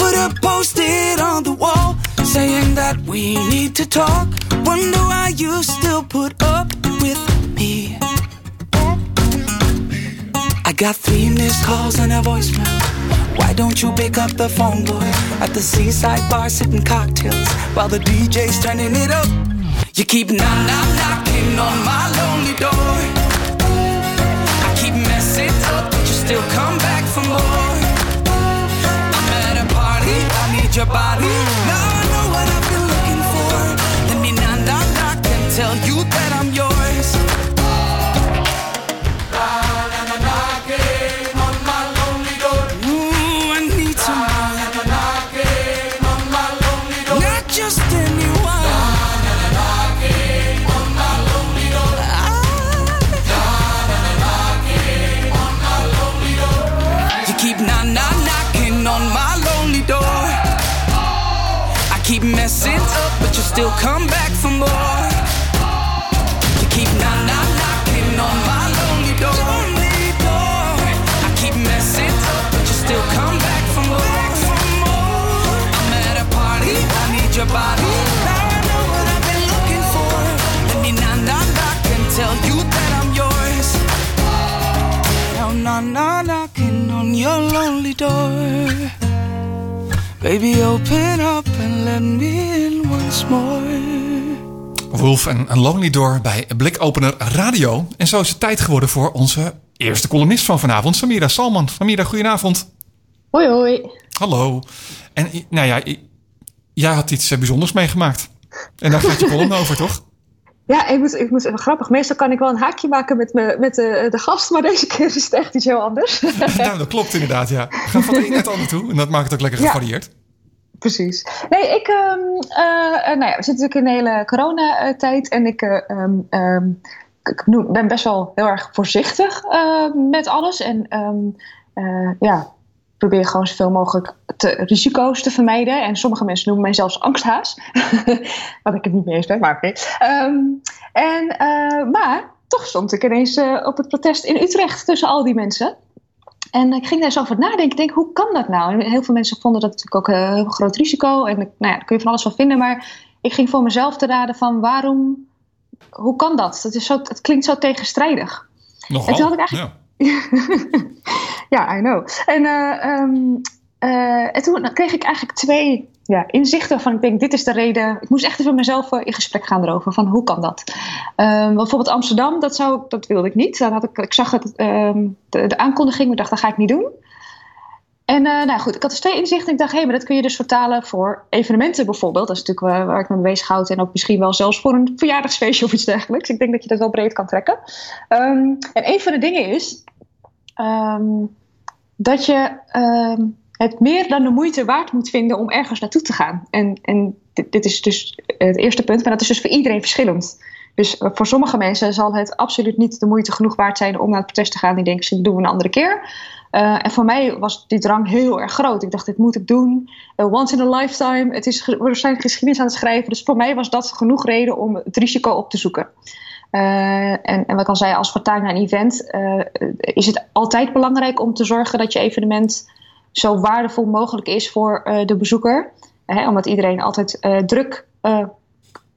S6: Put a post-it on the wall saying that we need to talk. Wonder why you still put up with me. I got three missed calls and a voicemail. Why don't you pick up the phone, boy? At the seaside bar, sipping cocktails while the DJ's turning it up. You keep knock knock knocking on my lonely door. I keep messing up, but you still come back for more. I'm at a party, I need your body. Now I know what I've been looking for. Let me knock knock knock and tell you that I'm come back for more. You keep knock knock knocking on my lonely door. I keep messing up, but you still come back for more. I'm at a party, I need your body. Now I know what I've been looking for. Let me knock knock knock and tell you that I'm yours. Now knock knock knocking on your lonely door. Baby, open up and let me in once more.
S3: Wolf en een Lonely Door bij Blikopener Radio. En zo is het tijd geworden voor onze eerste columnist van vanavond, Samira Salman. Samira, goedenavond.
S7: Hoi hoi.
S3: Hallo. En nou ja, jij had iets eh, bijzonders meegemaakt. En daar gaat je column over, toch?
S7: Ja, ik moet, ik moet even grappig. Meestal kan ik wel een haakje maken met, me, met de, de gast, maar deze keer is het echt iets heel anders.
S3: nou, dat klopt inderdaad, ja. Ga van het een naar het ander toe. En dat maakt het ook lekker
S7: Ja.
S3: gevarieerd.
S7: Precies. Nee, ik, eh, nou ja, we zitten natuurlijk in de hele coronatijd en ik, eh, ehm, ehm, ik ben best wel heel erg voorzichtig met alles. En eh, ja, probeer gewoon zoveel mogelijk te, risico's te vermijden. En sommige mensen noemen mij zelfs angsthaas. Wat ik het niet mee eens ben, maar oké. En, maar toch stond ik ineens op het protest in Utrecht tussen al die mensen. En ik ging daar zo over nadenken. Ik denk, hoe kan dat nou? En heel veel mensen vonden dat natuurlijk ook een heel groot risico. En nou ja, daar kun je van alles van vinden. Maar ik ging voor mezelf te raden van waarom... Hoe kan dat? Het, is zo, het klinkt zo tegenstrijdig.
S3: Nogal.
S7: En toen had ik eigenlijk-
S3: ja.
S7: Ja, I know. En, eh, ehm, eh, en toen kreeg ik eigenlijk twee ja, inzichten van ik denk, dit is de reden. Ik moest echt even met mezelf eh, in gesprek gaan erover van hoe kan dat? Ehm, bijvoorbeeld Amsterdam, dat, zou, dat wilde ik niet. Dan had ik, ik zag het, ehm, de, aankondiging, ik dacht, dat ga ik niet doen. En eh, nou goed, ik had dus twee inzichten. Ik dacht, hé, maar dat kun je dus vertalen voor evenementen bijvoorbeeld. Dat is natuurlijk waar, waar ik me mee bezig houd. En ook misschien wel zelfs voor een verjaardagsfeestje of iets dergelijks. Ik denk dat je dat wel breed kan trekken. Ehm, en een van de dingen is dat je het meer dan de moeite waard moet vinden om ergens naartoe te gaan. En, en dit, is dus het eerste punt, maar dat is dus voor iedereen verschillend. Dus eh, voor sommige mensen zal het absoluut niet de moeite genoeg waard zijn om naar het protest te gaan. Die denken, dat doen we een andere keer. Uh, en voor mij was die drang heel erg groot. Ik dacht, dit moet ik doen. Uh, once in a lifetime. Het is, we zijn geschiedenis aan het schrijven. Dus voor mij was dat genoeg reden om het risico op te zoeken. Uh, en, en wat ik al zei, als vertaling naar een event is het altijd belangrijk om te zorgen dat je evenement zo waardevol mogelijk is voor de bezoeker. Hè, omdat iedereen altijd druk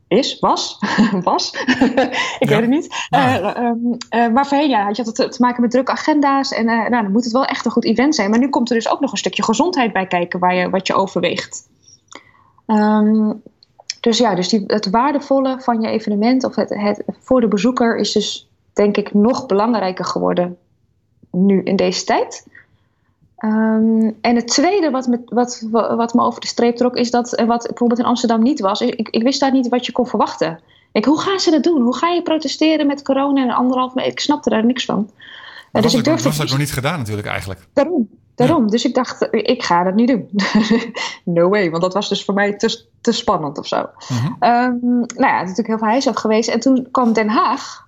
S7: is, was, was. ik ja. weet het niet. Ja. Uh, um, uh, maar voorheen ja, had je had te, te maken met drukke agenda's. En uh, nou, dan moet het wel echt een goed event zijn. Maar nu komt er dus ook nog een stukje gezondheid bij kijken waar je, wat je overweegt. Um, dus ja, dus die, het waardevolle van je evenement of het, het, voor de bezoeker is dus denk ik nog belangrijker geworden nu in deze tijd. Ehm, en het tweede wat me, wat, wat me over de streep trok, is dat eh, wat bijvoorbeeld in Amsterdam niet was. Ik, ik wist daar niet wat je kon verwachten. Ik, hoe gaan ze dat doen? Hoe ga je protesteren met corona en anderhalf meter? Ik snapte daar niks van.
S3: Maar
S7: dus ik
S3: dat,
S7: durfde
S3: was dat nog niet gedaan natuurlijk eigenlijk.
S7: Daarom. Daarom. Dus ik dacht, ik ga dat niet doen. no way, want dat was dus voor mij te, te spannend of zo.
S3: Mhm.
S7: Ehm, nou ja, het is natuurlijk heel veel huis geweest. En toen kwam Den Haag.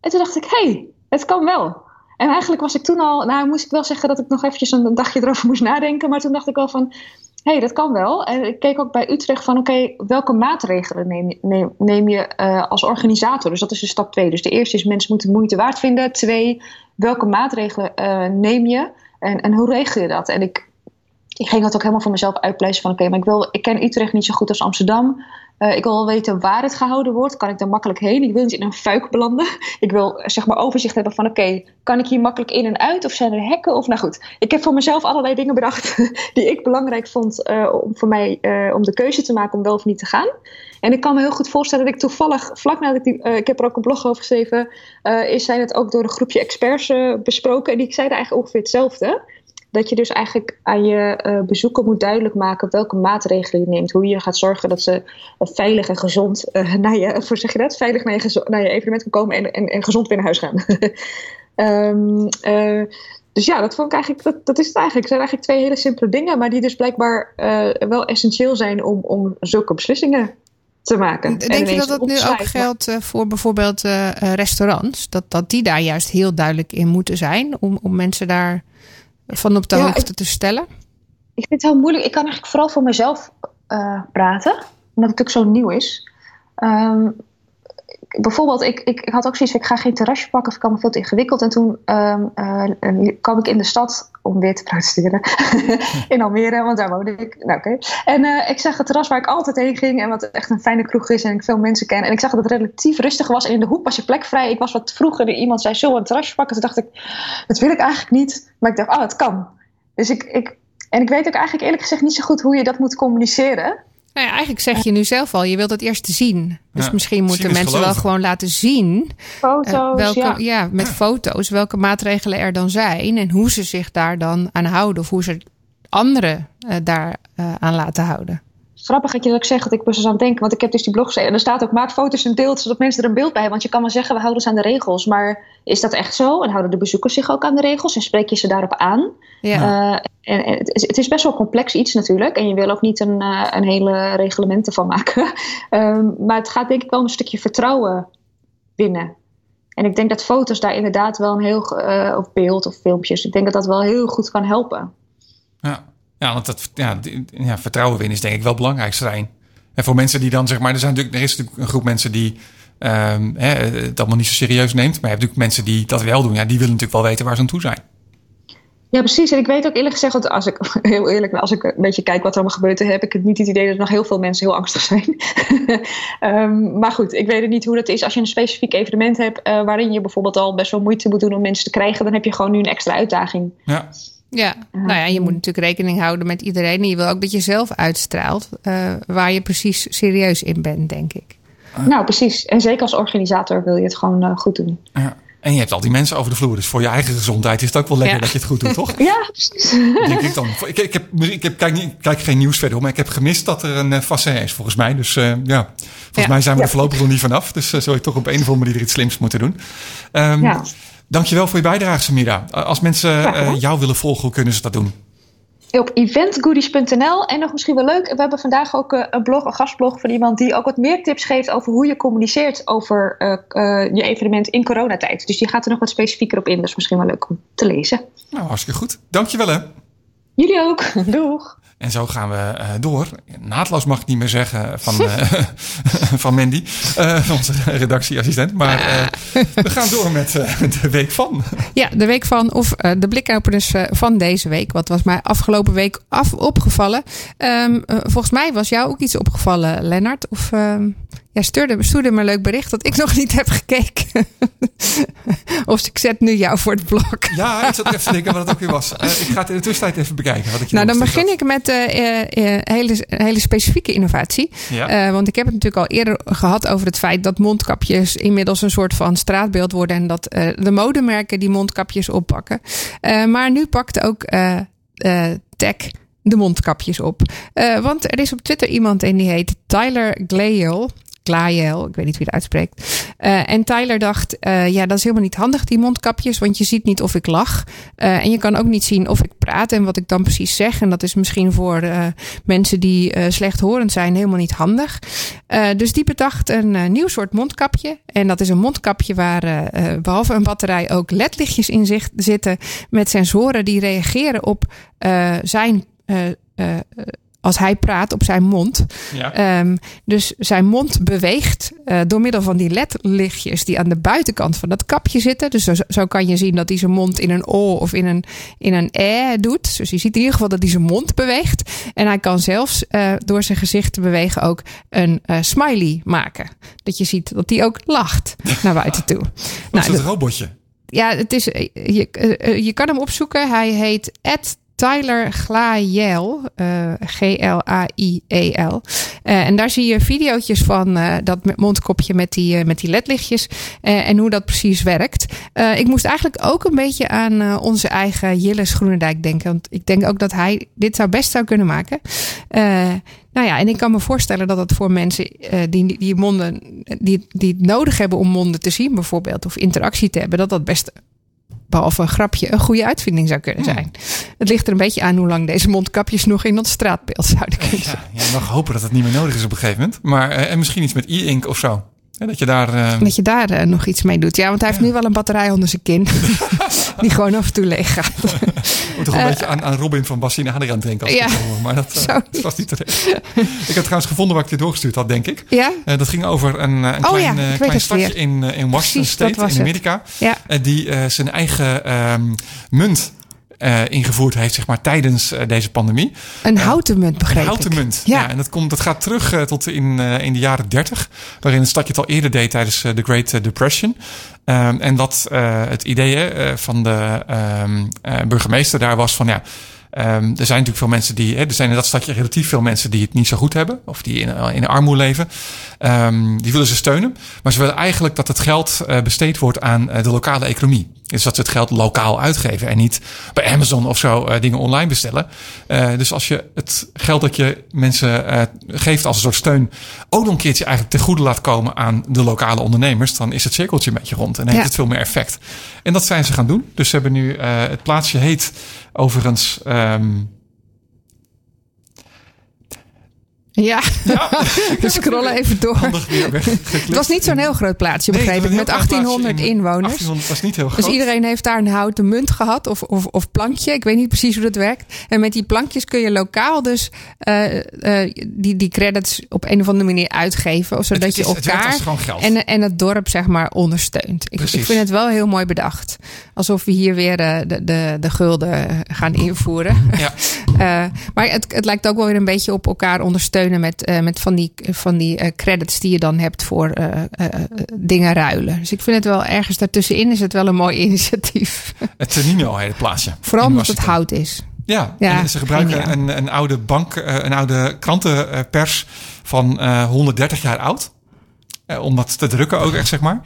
S7: En toen dacht ik, hé, hey, het kan wel. En eigenlijk was ik toen al, nou moest ik wel zeggen dat ik nog eventjes een dagje erover moest nadenken. Maar toen dacht ik wel van, hé, hey, dat kan wel. En ik keek ook bij Utrecht van, oké, welke maatregelen neem je, neem, je uh, als organisator? Dus dat is de stap twee. Dus de eerste is, mensen moeten moeite waard vinden. Twee, welke maatregelen uh, neem je? En, en hoe regel je dat? En ik, ik ging dat ook helemaal voor mezelf uitpleisen van, oké, maar ik, wil, ik ken Utrecht niet zo goed als Amsterdam. Uh, ik wil wel weten waar het gehouden wordt. Kan ik daar makkelijk heen? Ik wil niet in een fuik belanden. Ik wil zeg maar overzicht hebben van oké, kan ik hier makkelijk in en uit? Of zijn er hekken? Of nou goed, ik heb voor mezelf allerlei dingen bedacht die ik belangrijk vond uh, om voor mij uh, om de keuze te maken om wel of niet te gaan. En ik kan me heel goed voorstellen dat ik toevallig, vlak nadat ik ik heb er ook een blog over geschreven, is zijn het ook door een groepje experts besproken. En die zeiden eigenlijk ongeveer hetzelfde dat je dus eigenlijk aan je uh, bezoeker moet duidelijk maken welke maatregelen je neemt. Hoe je gaat zorgen dat ze uh, veilig en gezond uh, naar je, voor zeg je dat? Veilig naar je, naar je evenement kan komen en, en, en gezond weer naar huis gaan. um, dus ja, dat vond ik eigenlijk, dat, dat is het eigenlijk. Het zijn eigenlijk twee hele simpele dingen, maar die dus blijkbaar wel essentieel zijn om, om zulke beslissingen te maken.
S4: Denk je dat dat nu ook geldt voor bijvoorbeeld restaurants? Dat, dat die daar juist heel duidelijk in moeten zijn om, om mensen daar van op de ja, hoogte
S7: ik,
S4: te stellen?
S7: Ik vind het heel moeilijk. Ik kan eigenlijk vooral voor mezelf uh, praten, omdat het natuurlijk zo nieuw is. Um, bijvoorbeeld, ik, ik, ik, had ook zoiets ik ga geen terrasje pakken ik kan me veel te ingewikkeld. En toen um, uh, kwam ik in de stad om weer te protesteren. in Almere, want daar woonde ik. Nou, oké. En uh, ik zag het terras waar ik altijd heen ging en wat echt een fijne kroeg is en ik veel mensen ken. En ik zag dat het relatief rustig was en in de hoek was je plek vrij. Ik was wat vroeger iemand zei, zullen een terrasje pakken? Toen dacht ik, dat wil ik eigenlijk niet. Maar ik dacht, oh, het kan. Dus ik, ik, en ik weet ook eigenlijk eerlijk gezegd niet zo goed hoe je dat moet communiceren.
S4: Nou ja, eigenlijk zeg je nu zelf al, je wilt het eerst zien. Dus ja, misschien moeten mensen geloven. wel gewoon laten zien.
S7: Foto's, uh,
S4: welke,
S7: ja.
S4: ja. met ja. foto's, welke maatregelen er dan zijn. En hoe ze zich daar dan aan houden. Of hoe ze anderen uh, daar uh, aan laten houden.
S7: Grappig dat je dat ook zegt, dat ik dus aan het denken. Want ik heb dus die blog gezegd. En er staat ook, maak foto's en deelt, zodat mensen er een beeld bij hebben. Want je kan wel zeggen, we houden ons aan de regels. Maar is dat echt zo? En houden de bezoekers zich ook aan de regels? En spreek je ze daarop aan?
S4: Ja.
S7: en, en het, is, het, is, best wel complex iets natuurlijk. En je wil ook niet een, uh, een hele reglement ervan maken. um, maar het gaat denk ik wel om een stukje vertrouwen winnen. En ik denk dat foto's daar inderdaad wel een heel... Uh, of beeld of filmpjes. Ik denk dat dat wel heel goed kan helpen.
S3: Ja. Ja, want dat, ja, ja, vertrouwen winnen is denk ik wel belangrijk zijn. En voor mensen die dan zeg maar, er, zijn natuurlijk, er is natuurlijk een groep mensen die um, hè, het allemaal niet zo serieus neemt. Maar je hebt natuurlijk mensen die dat wel doen. Ja, die willen natuurlijk wel weten waar ze aan toe zijn.
S7: Ja, precies. En ik weet ook eerlijk gezegd, als ik heel eerlijk, als ik een beetje kijk wat er allemaal gebeurt, heb ik niet het idee dat nog heel veel mensen heel angstig zijn. um, maar goed, ik weet het niet hoe dat is. Als je een specifiek evenement hebt uh, waarin je bijvoorbeeld al best wel moeite moet doen om mensen te krijgen, dan heb je gewoon nu een extra uitdaging.
S3: Ja.
S4: Ja, nou ja, je moet natuurlijk rekening houden met iedereen. En je wil ook dat je zelf uitstraalt uh, waar je precies serieus in bent, denk ik.
S7: Uh. Nou, precies. En zeker als organisator wil je het gewoon uh, goed doen.
S3: Ja. En je hebt al die mensen over de vloer. Dus voor je eigen gezondheid is het ook wel lekker ja. dat je het goed doet, toch?
S7: Ja, precies.
S3: Denk ik dan. Ik, ik, heb, ik heb, kijk, niet, kijk geen nieuws verder, maar ik heb gemist dat er een vaccin is, volgens mij. Dus ja, volgens ja. mij zijn we
S7: ja.
S3: er voorlopig nog niet vanaf. Dus zul je toch op een of andere manier iets slims moeten doen. Um,
S7: ja.
S3: Dankjewel voor je bijdrage, Samira. Als mensen uh, jou willen volgen, hoe kunnen ze dat doen?
S7: Op eventgoodies.nl. En nog misschien wel leuk, we hebben vandaag ook uh, een blog, een gastblog van iemand die ook wat meer tips geeft over hoe je communiceert over uh, uh, je evenement in coronatijd. Dus die gaat er nog wat specifieker op in. Dat is misschien wel leuk om te lezen.
S3: Nou, hartstikke goed. Dankjewel hè.
S7: Jullie ook. Doeg.
S3: En zo gaan we uh, door. Naadloos mag ik niet meer zeggen van, uh, van Mandy, uh, onze redactieassistent. Maar we gaan door met de week van.
S4: Ja, de week van, of de blikopeners van deze week. Wat was mij afgelopen week af opgevallen? Um, volgens mij was jou ook iets opgevallen, Lennart. Of Ja, stuurde, stuurde me een leuk bericht dat ik nog niet heb gekeken. of ik zet nu jou voor het blok.
S3: Ja, ik zat even te denken wat het ook weer was. Uh, ik ga het in de tussentijd even bekijken. Wat ik
S4: nou, dan begin ik met uh, hele, hele specifieke innovatie. Ja. want ik heb het natuurlijk al eerder gehad over het feit dat mondkapjes inmiddels een soort van straatbeeld worden. En dat de modemerken die mondkapjes oppakken. maar nu pakt ook tech de mondkapjes op. want er is op Twitter iemand en die heet Tyler Glael. Glael, ik weet niet wie het uitspreekt. Uh, en Tyler dacht, uh, ja, dat is helemaal niet handig, die mondkapjes, want je ziet niet of ik lach. Uh, en je kan ook niet zien of ik praat en wat ik dan precies zeg. En dat is misschien voor mensen die slechthorend zijn helemaal niet handig. dus die bedacht een nieuw soort mondkapje. En dat is een mondkapje waar behalve een batterij ook ledlichtjes in zicht zitten met sensoren die reageren op zijn als hij praat op zijn mond. Ja. Um, dus zijn mond beweegt uh, door middel van die ledlichtjes die aan de buitenkant van dat kapje zitten. Dus zo, zo, kan je zien dat hij zijn mond in een o of in een, in een e doet. Dus je ziet in ieder geval dat hij zijn mond beweegt. En hij kan zelfs uh, door zijn gezicht te bewegen ook een uh, smiley maken. Dat je ziet dat hij ook lacht naar buiten toe.
S3: Nou, is het robotje?
S4: Ja, het is, je, je kan hem opzoeken. Hij heet Ed Tyler Glael, uh, G-L-A-I-E-L. Uh, en daar zie je video's van uh, dat mondkopje met die, met die ledlichtjes en hoe dat precies werkt. ik moest eigenlijk ook een beetje aan onze eigen Jilles Groenendijk denken. Want ik denk ook dat hij dit zou best zou kunnen maken. Nou ja, en ik kan me voorstellen dat het voor mensen die, die monden, die, die het nodig hebben om monden te zien, bijvoorbeeld, of interactie te hebben, dat dat best behalve een grapje, een goede uitvinding zou kunnen zijn. Het ligt er een beetje aan hoe lang deze mondkapjes nog in dat straatbeeld zouden kunnen zijn.
S3: Ja, je mag hopen dat het niet meer nodig is op een gegeven moment. Maar, uh, en misschien iets met e-ink of zo. Dat je daar, uh...
S4: dat je daar uh, nog iets mee doet. Ja, want hij heeft nu wel een batterij onder zijn kin. die gewoon af en toe leeg gaat.
S3: Moet toch een beetje aan, aan Robin van Bassine Adriaan denken. Als ja, maar dat, dat was niet terecht. ik heb trouwens gevonden waar ik dit doorgestuurd had, denk ik.
S4: Ja?
S3: dat ging over een, een oh, klein, ja, klein stadje in, in Washington State in Amerika. Ja. die zijn eigen um, munt uh, ingevoerd heeft, zeg maar, tijdens uh, deze pandemie.
S4: Een houten munt, begreep Een
S3: houten munt, ja. ja. En dat, komt, dat gaat terug uh, tot in, in de jaren 30, waarin het stadje het al eerder deed tijdens de Great Depression. Um, en wat het idee van de um, burgemeester daar was van, ja, Um, er zijn natuurlijk veel mensen die, hè, er zijn in dat stadje relatief veel mensen die het niet zo goed hebben, of die in, in armoede leven. Um, die willen ze steunen, maar ze willen eigenlijk dat het geld uh, besteed wordt aan uh, de lokale economie. Dus dat ze het geld lokaal uitgeven en niet bij Amazon of zo uh, dingen online bestellen. dus als je het geld dat je mensen geeft als een soort steun ook nog een keertje eigenlijk ten goede laat komen aan de lokale ondernemers, dan is het cirkeltje een beetje rond en heeft ja. het veel meer effect. En dat zijn ze gaan doen. Dus ze hebben nu, het plaatsje heet Overigens. Um,
S4: ja, ja. we scrollen even door. het was niet zo'n heel groot plaatsje, begreep ik, met 1800 inwoners.
S3: 1800 was niet heel
S4: dus groot. Dus iedereen heeft daar een houten munt gehad of, of, of plankje. Ik weet niet precies hoe dat werkt. En met die plankjes kun je lokaal dus uh, uh, die, die credits op een of andere manier uitgeven. Zodat het is, je elkaar en, en het dorp zeg maar ondersteunt. Ik, ik, vind het wel heel mooi bedacht. Alsof we hier weer de, de, de, de gulden gaan invoeren. Ja. uh, maar het, het lijkt ook wel weer een beetje op elkaar ondersteunen met, uh, met van die, van die uh, credits die je dan hebt voor uh, dingen ruilen. Dus ik vind het wel ergens daartussenin is het wel een mooi initiatief.
S3: Het Tenino heet het plaatsje.
S4: Vooral omdat het hout is.
S3: Ja, ze gebruiken een, een oude bank, een oude krantenpers van 130 jaar oud. Uh, om dat te drukken ook echt, zeg maar.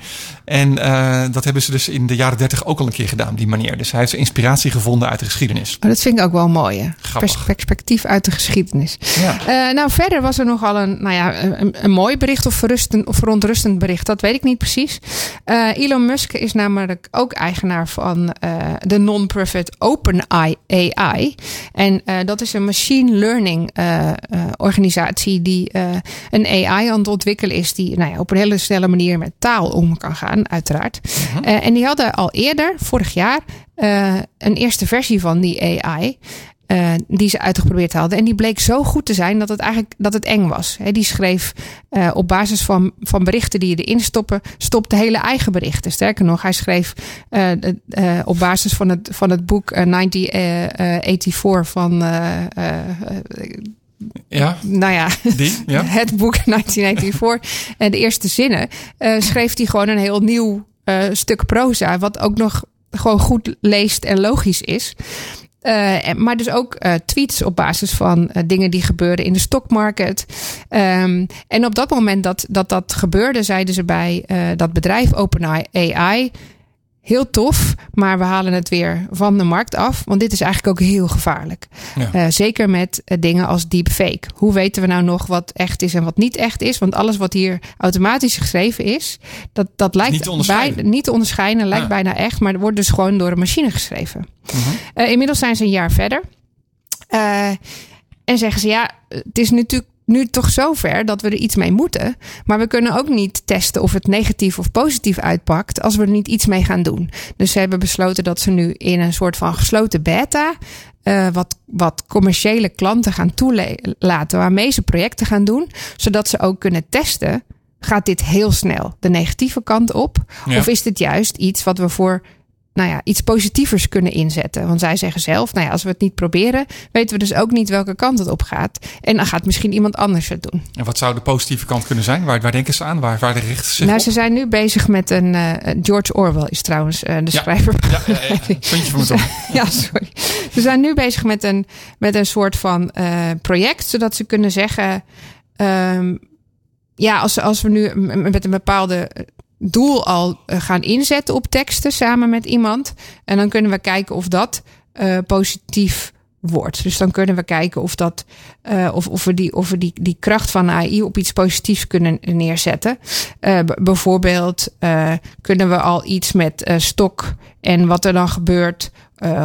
S3: En uh, dat hebben ze dus in de jaren dertig ook al een keer gedaan, die manier. Dus hij heeft inspiratie gevonden uit de geschiedenis.
S4: Oh, dat vind ik ook wel mooi, hè? Pers perspectief uit de geschiedenis. Ja. Uh, nou, verder was er nogal een, nou ja, een, een mooi bericht of, verrustend, of verontrustend bericht. Dat weet ik niet precies. Elon Musk is namelijk ook eigenaar van de non-profit OpenAI. En dat is een machine learning organisatie die een AI aan het ontwikkelen is... die nou ja, op een hele snelle manier met taal om kan gaan, uiteraard. Uh -huh. uh, en die hadden al eerder, vorig jaar, uh, een eerste versie van die AI. Uh, die ze uitgeprobeerd hadden. En die bleek zo goed te zijn dat het eigenlijk dat het eng was. He, die schreef uh, op basis van, van berichten die je erin stoppen, stopte hele eigen berichten. Sterker nog, hij schreef uh, op basis van het, van het boek 1984 van
S3: Ja,
S4: nou ja,
S3: die. Ja.
S4: het boek 1984. En de eerste zinnen eh, schreef hij gewoon een heel nieuw eh, stuk proza. Wat ook nog gewoon goed leest en logisch is. Eh, maar dus ook tweets op basis van dingen die gebeuren in de stockmarket. Ehm, en op dat moment dat dat, dat gebeurde, zeiden ze bij dat bedrijf OpenAI. Heel tof, maar we halen het weer van de markt af. Want dit is eigenlijk ook heel gevaarlijk.
S3: Ja.
S4: Eh, zeker met eh, dingen als deepfake. Hoe weten we nou nog wat echt is en wat niet echt is? Want alles wat hier automatisch geschreven is, dat, dat lijkt
S3: Niet te onderscheiden.
S4: bij- niet te onderscheiden, lijkt
S3: Ja.
S4: bijna echt, maar het wordt dus gewoon door een machine geschreven.
S3: Mhm.
S4: Eh, inmiddels zijn ze een jaar verder. En zeggen ze, ja, het is natuurlijk nu toch zover dat we er iets mee moeten. Maar we kunnen ook niet testen of het negatief of positief uitpakt als we er niet iets mee gaan doen. Dus ze hebben besloten dat ze nu in een soort van gesloten beta. eh, wat, wat commerciële klanten gaan toelaten waarmee ze projecten gaan doen. Zodat ze ook kunnen testen. Gaat dit heel snel de negatieve kant op?
S3: Ja.
S4: Of is dit juist iets wat we voor nou ja, iets positievers kunnen inzetten. Want zij zeggen zelf, nou ja, als we het niet proberen, weten we dus ook niet welke kant het op gaat. En dan gaat misschien iemand anders het doen.
S3: En wat zou de positieve kant kunnen zijn? Waar, waar denken ze aan? Waar, waar richten ze
S4: nou,
S3: op?
S4: ze zijn nu bezig met een. eh, George Orwell is trouwens eh, de
S3: Ja.
S4: schrijver.
S3: Ja, ja, ja. puntje mijn tong.
S4: ja, sorry. Ze zijn nu bezig met een, met een soort van eh, project, zodat ze kunnen zeggen. ehm, ja, als, als we nu met een bepaalde doel al eh, gaan inzetten op teksten samen met iemand. En dan kunnen we kijken of dat eh, positief wordt. Dus dan kunnen we kijken of, dat, eh, of, of we, die, of we die, die kracht van AI op iets positiefs kunnen neerzetten. Eh, bijvoorbeeld eh, kunnen we al iets met stok en wat er dan gebeurt.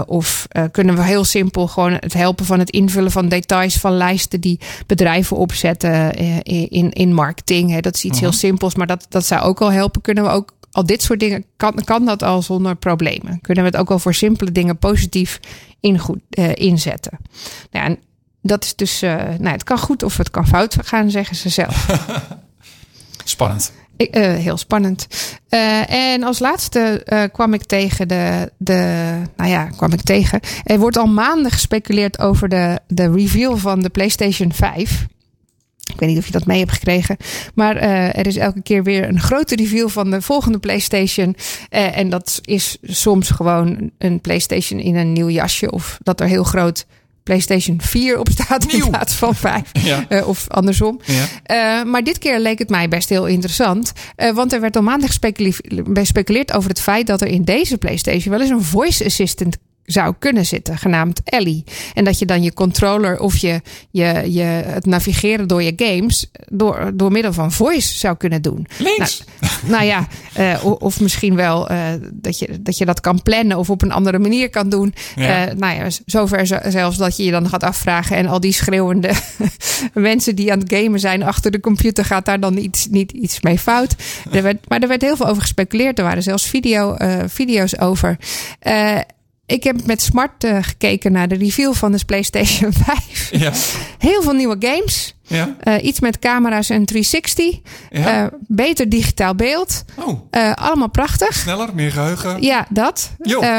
S4: of kunnen we heel simpel gewoon het helpen van het invullen van details van lijsten die bedrijven opzetten in, in marketing. Hè. Dat is iets heel simpels, maar dat, dat zou ook al helpen. Kunnen we ook al dit soort dingen, kan, kan dat al zonder problemen? Kunnen we het ook al voor simpele dingen positief in goed, eh, inzetten? Nou ja, en dat is dus, eh, nou, het kan goed of het kan fout gaan, zeggen ze zelf.
S3: Spannend.
S4: Ik, eh, heel spannend. En als laatste kwam ik tegen de, de. Nou ja, kwam ik tegen. Er wordt al maanden gespeculeerd over de, de reveal van de PlayStation 5. Ik weet niet of je dat mee hebt gekregen. Maar eh, er is elke keer weer een grote reveal van de volgende PlayStation. Eh, en dat is soms gewoon een PlayStation in een nieuw jasje. Of dat er heel groot PlayStation 4 op staat in plaats van 5.
S3: Ja.
S4: Eh, of andersom.
S3: Ja.
S4: Maar dit keer leek het mij best heel interessant. Want er werd al gespecule- gespeculeerd over het feit dat er in deze PlayStation wel eens een voice assistant zou kunnen zitten, genaamd Ellie. En dat je dan je controller of je, je, je, het navigeren door je games door, door middel van voice zou kunnen doen.
S3: Links.
S4: Nou ja, eh, of misschien wel eh, dat, je, dat je dat kan plannen of op een andere manier kan doen.
S3: Ja.
S4: Eh, nou ja, zover zo- zelfs dat je je dan gaat afvragen en al die schreeuwende mensen die aan het gamen zijn achter de computer, gaat daar dan iets, niet iets mee fout. Er werd, maar er werd heel veel over gespeculeerd. Er waren zelfs video, video's over. Ik heb met smart eh, gekeken naar de reveal van de PlayStation 5.
S3: Ja.
S4: Heel veel nieuwe games.
S3: Ja.
S4: Eh, iets met camera's en 360.
S3: Ja.
S4: Eh, beter digitaal beeld.
S3: Oh,
S4: allemaal prachtig.
S3: sneller, meer geheugen.
S4: Ja, dat.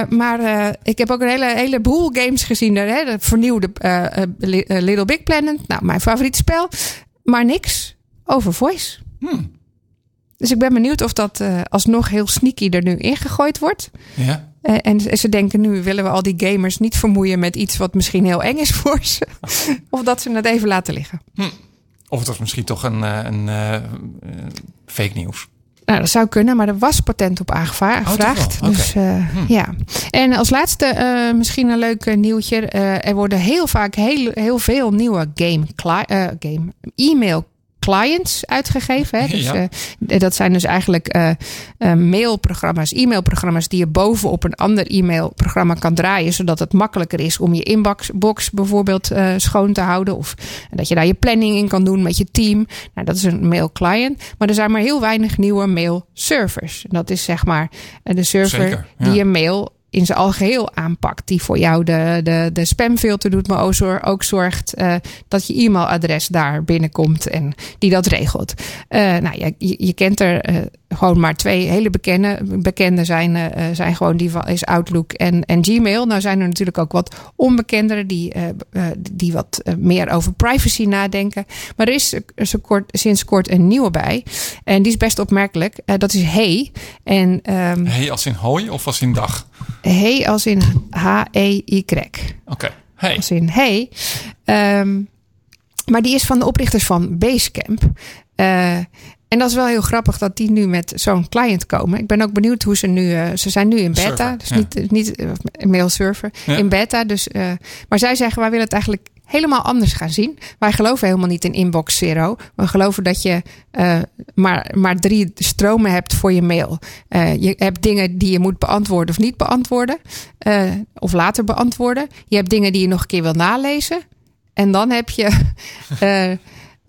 S4: Maar ik heb ook een hele, heleboel games gezien. Hè, de vernieuwde Li- Little Big Planet. Nou, mijn favoriete spel. Maar niks over voice.
S3: Hmm.
S4: Dus ik ben benieuwd of dat alsnog heel sneaky er nu ingegooid wordt.
S3: Ja.
S4: Eh, en ze denken nu willen we al die gamers niet vermoeien met iets wat misschien heel eng is voor ze. of dat ze het even laten liggen.
S3: Of het was misschien toch een, eh, een eh, fake nieuws.
S4: Nou, dat zou kunnen, maar er was patent op aangevraagd.
S3: Hm.
S4: Dus eh, ja. En als laatste misschien een leuk nieuwtje. Er worden heel vaak heel, heel veel nieuwe game, game e-mail clients uitgegeven. Hè? Dus,
S3: Ja.
S4: eh, dat zijn dus eigenlijk eh, eh, mailprogramma's, e-mailprogramma's die je bovenop een ander e-mailprogramma kan draaien, zodat het makkelijker is om je inbox box bijvoorbeeld schoon te houden. Of dat je daar je planning in kan doen met je team. Nou, dat is een mail client. Maar er zijn maar heel weinig nieuwe mail servers. Dat is zeg maar de server
S3: Zeker, ja.
S4: die je mail in zijn algeheel aanpakt. Die voor jou de, de, de spamfilter doet, maar ook, ook zorgt eh, dat je e-mailadres daar binnenkomt en die dat regelt. Eh, nou, je, je, je kent er eh, gewoon maar twee hele bekende, bekende zijn, eh, eh, zijn gewoon die van, is Outlook en, en Gmail. Nou zijn er natuurlijk ook wat onbekendere die, eh, die wat meer over privacy nadenken. Maar er is zo kort, sinds kort een nieuwe bij. En die is best opmerkelijk. Dat is Hey. En ehm
S3: Hey als in hooi of als in dag?
S4: Hey als in H-E-Y.
S3: Oké. Hey.
S4: Als in Hey. Ehm, maar die is van de oprichters van Basecamp. Eh, en dat is wel heel grappig dat die nu met zo'n client komen. Ik ben ook benieuwd hoe ze nu. eh, ze zijn nu in beta,
S3: Server,
S4: dus
S3: ja.
S4: niet, niet eh, mailserver.
S3: Ja.
S4: In beta. Dus, eh, maar zij zeggen: wij willen het eigenlijk helemaal anders gaan zien. Wij geloven helemaal niet in inbox zero. We geloven dat je maar, maar drie stromen hebt voor je mail. Je hebt dingen die je moet beantwoorden of niet beantwoorden. of later beantwoorden. Je hebt dingen die je nog een keer wil nalezen. En dan heb je.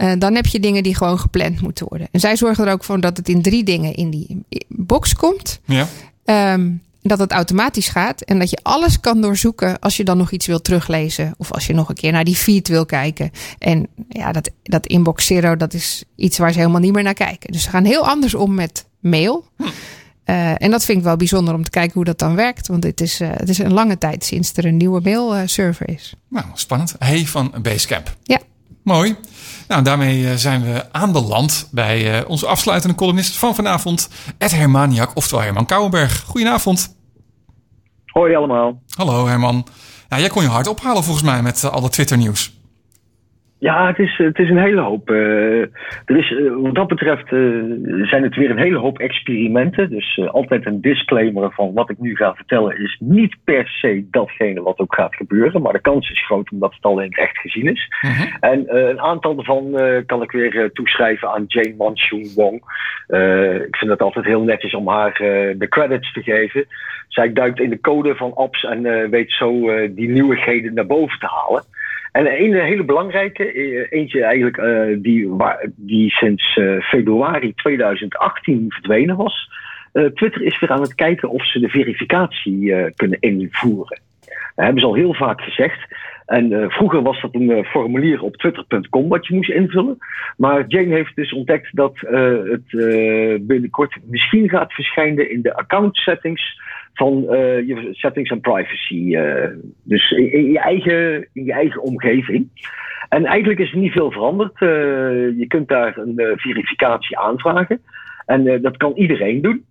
S4: eh, dan heb je dingen die gewoon gepland moeten worden. En zij zorgen er ook voor dat het in drie dingen in die box komt.
S3: Ja.
S4: Ehm, dat het automatisch gaat en dat je alles kan doorzoeken als je dan nog iets wil teruglezen. Of als je nog een keer naar die feed wil kijken. En ja, dat, dat inbox zero, dat is iets waar ze helemaal niet meer naar kijken. Dus ze gaan heel anders om met mail. Eh, en dat vind ik wel bijzonder om te kijken hoe dat dan werkt. Want het is, eh, het is een lange tijd sinds er een nieuwe mailserver is.
S3: Nou, spannend. Hey van Basecamp.
S4: Ja.
S3: Mooi. Nou, daarmee eh, zijn we aanbeland bij eh, onze afsluitende columnist van vanavond, Ed Hermaniak, oftewel Herman Kouwenberg. Goedenavond.
S8: Hoi allemaal.
S3: Hallo Herman. Ja, jij kon je hard ophalen volgens mij met eh, alle Twitter nieuws.
S8: Ja, het is, het is een hele hoop. eh, er is, eh, wat dat betreft eh, zijn het weer een hele hoop experimenten. Dus altijd een disclaimer van wat ik nu ga vertellen is niet per se datgene wat ook gaat gebeuren. Maar de kans is groot omdat het al in het echt gezien is. En eh, een aantal daarvan kan ik weer toeschrijven aan Jane Manchun Wong. Ik vind het altijd heel netjes om haar de credits te geven. Zij duikt in de code van apps en weet zo die nieuwigheden naar boven te halen. En een hele belangrijke, eh, eentje eigenlijk eh, die, die sinds eh, februari 2018 verdwenen was. Twitter is weer aan het kijken of ze de verificatie kunnen invoeren. Dat hebben ze al heel vaak gezegd. En vroeger was dat een formulier op twitter.com wat je moest invullen. Maar Jane heeft dus ontdekt dat het binnenkort misschien gaat verschijnen in de account settings van eh, je settings en privacy. eh, dus in, je eigen, je eigen omgeving. En eigenlijk is er niet veel veranderd. Eh, je kunt daar een verificatie aanvragen. En dat kan iedereen doen.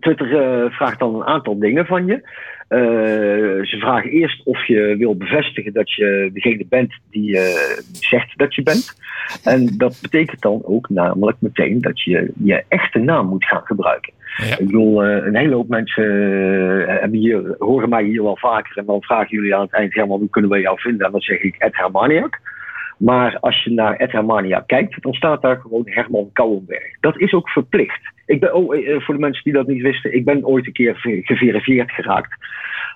S8: Twitter vraagt dan een aantal dingen van je. Ze vragen eerst of je wil bevestigen dat je degene bent die zegt dat je bent. En dat betekent dan ook namelijk meteen dat je je echte naam moet gaan gebruiken.
S3: Ja.
S8: Ik bedoel, eh, een hele hoop mensen eh, hebben hier, horen mij hier wel vaker. En dan vragen jullie aan het eind helemaal hoe kunnen we jou vinden? En dan zeg ik Ed Hermaniak. Maar als je naar Ed Hermaniak kijkt, dan staat daar gewoon Herman Kouwenberg. Dat is ook verplicht. Ik ben, oh, eh, voor de mensen die dat niet wisten, ik ben ooit een keer ver- geverifieerd geraakt.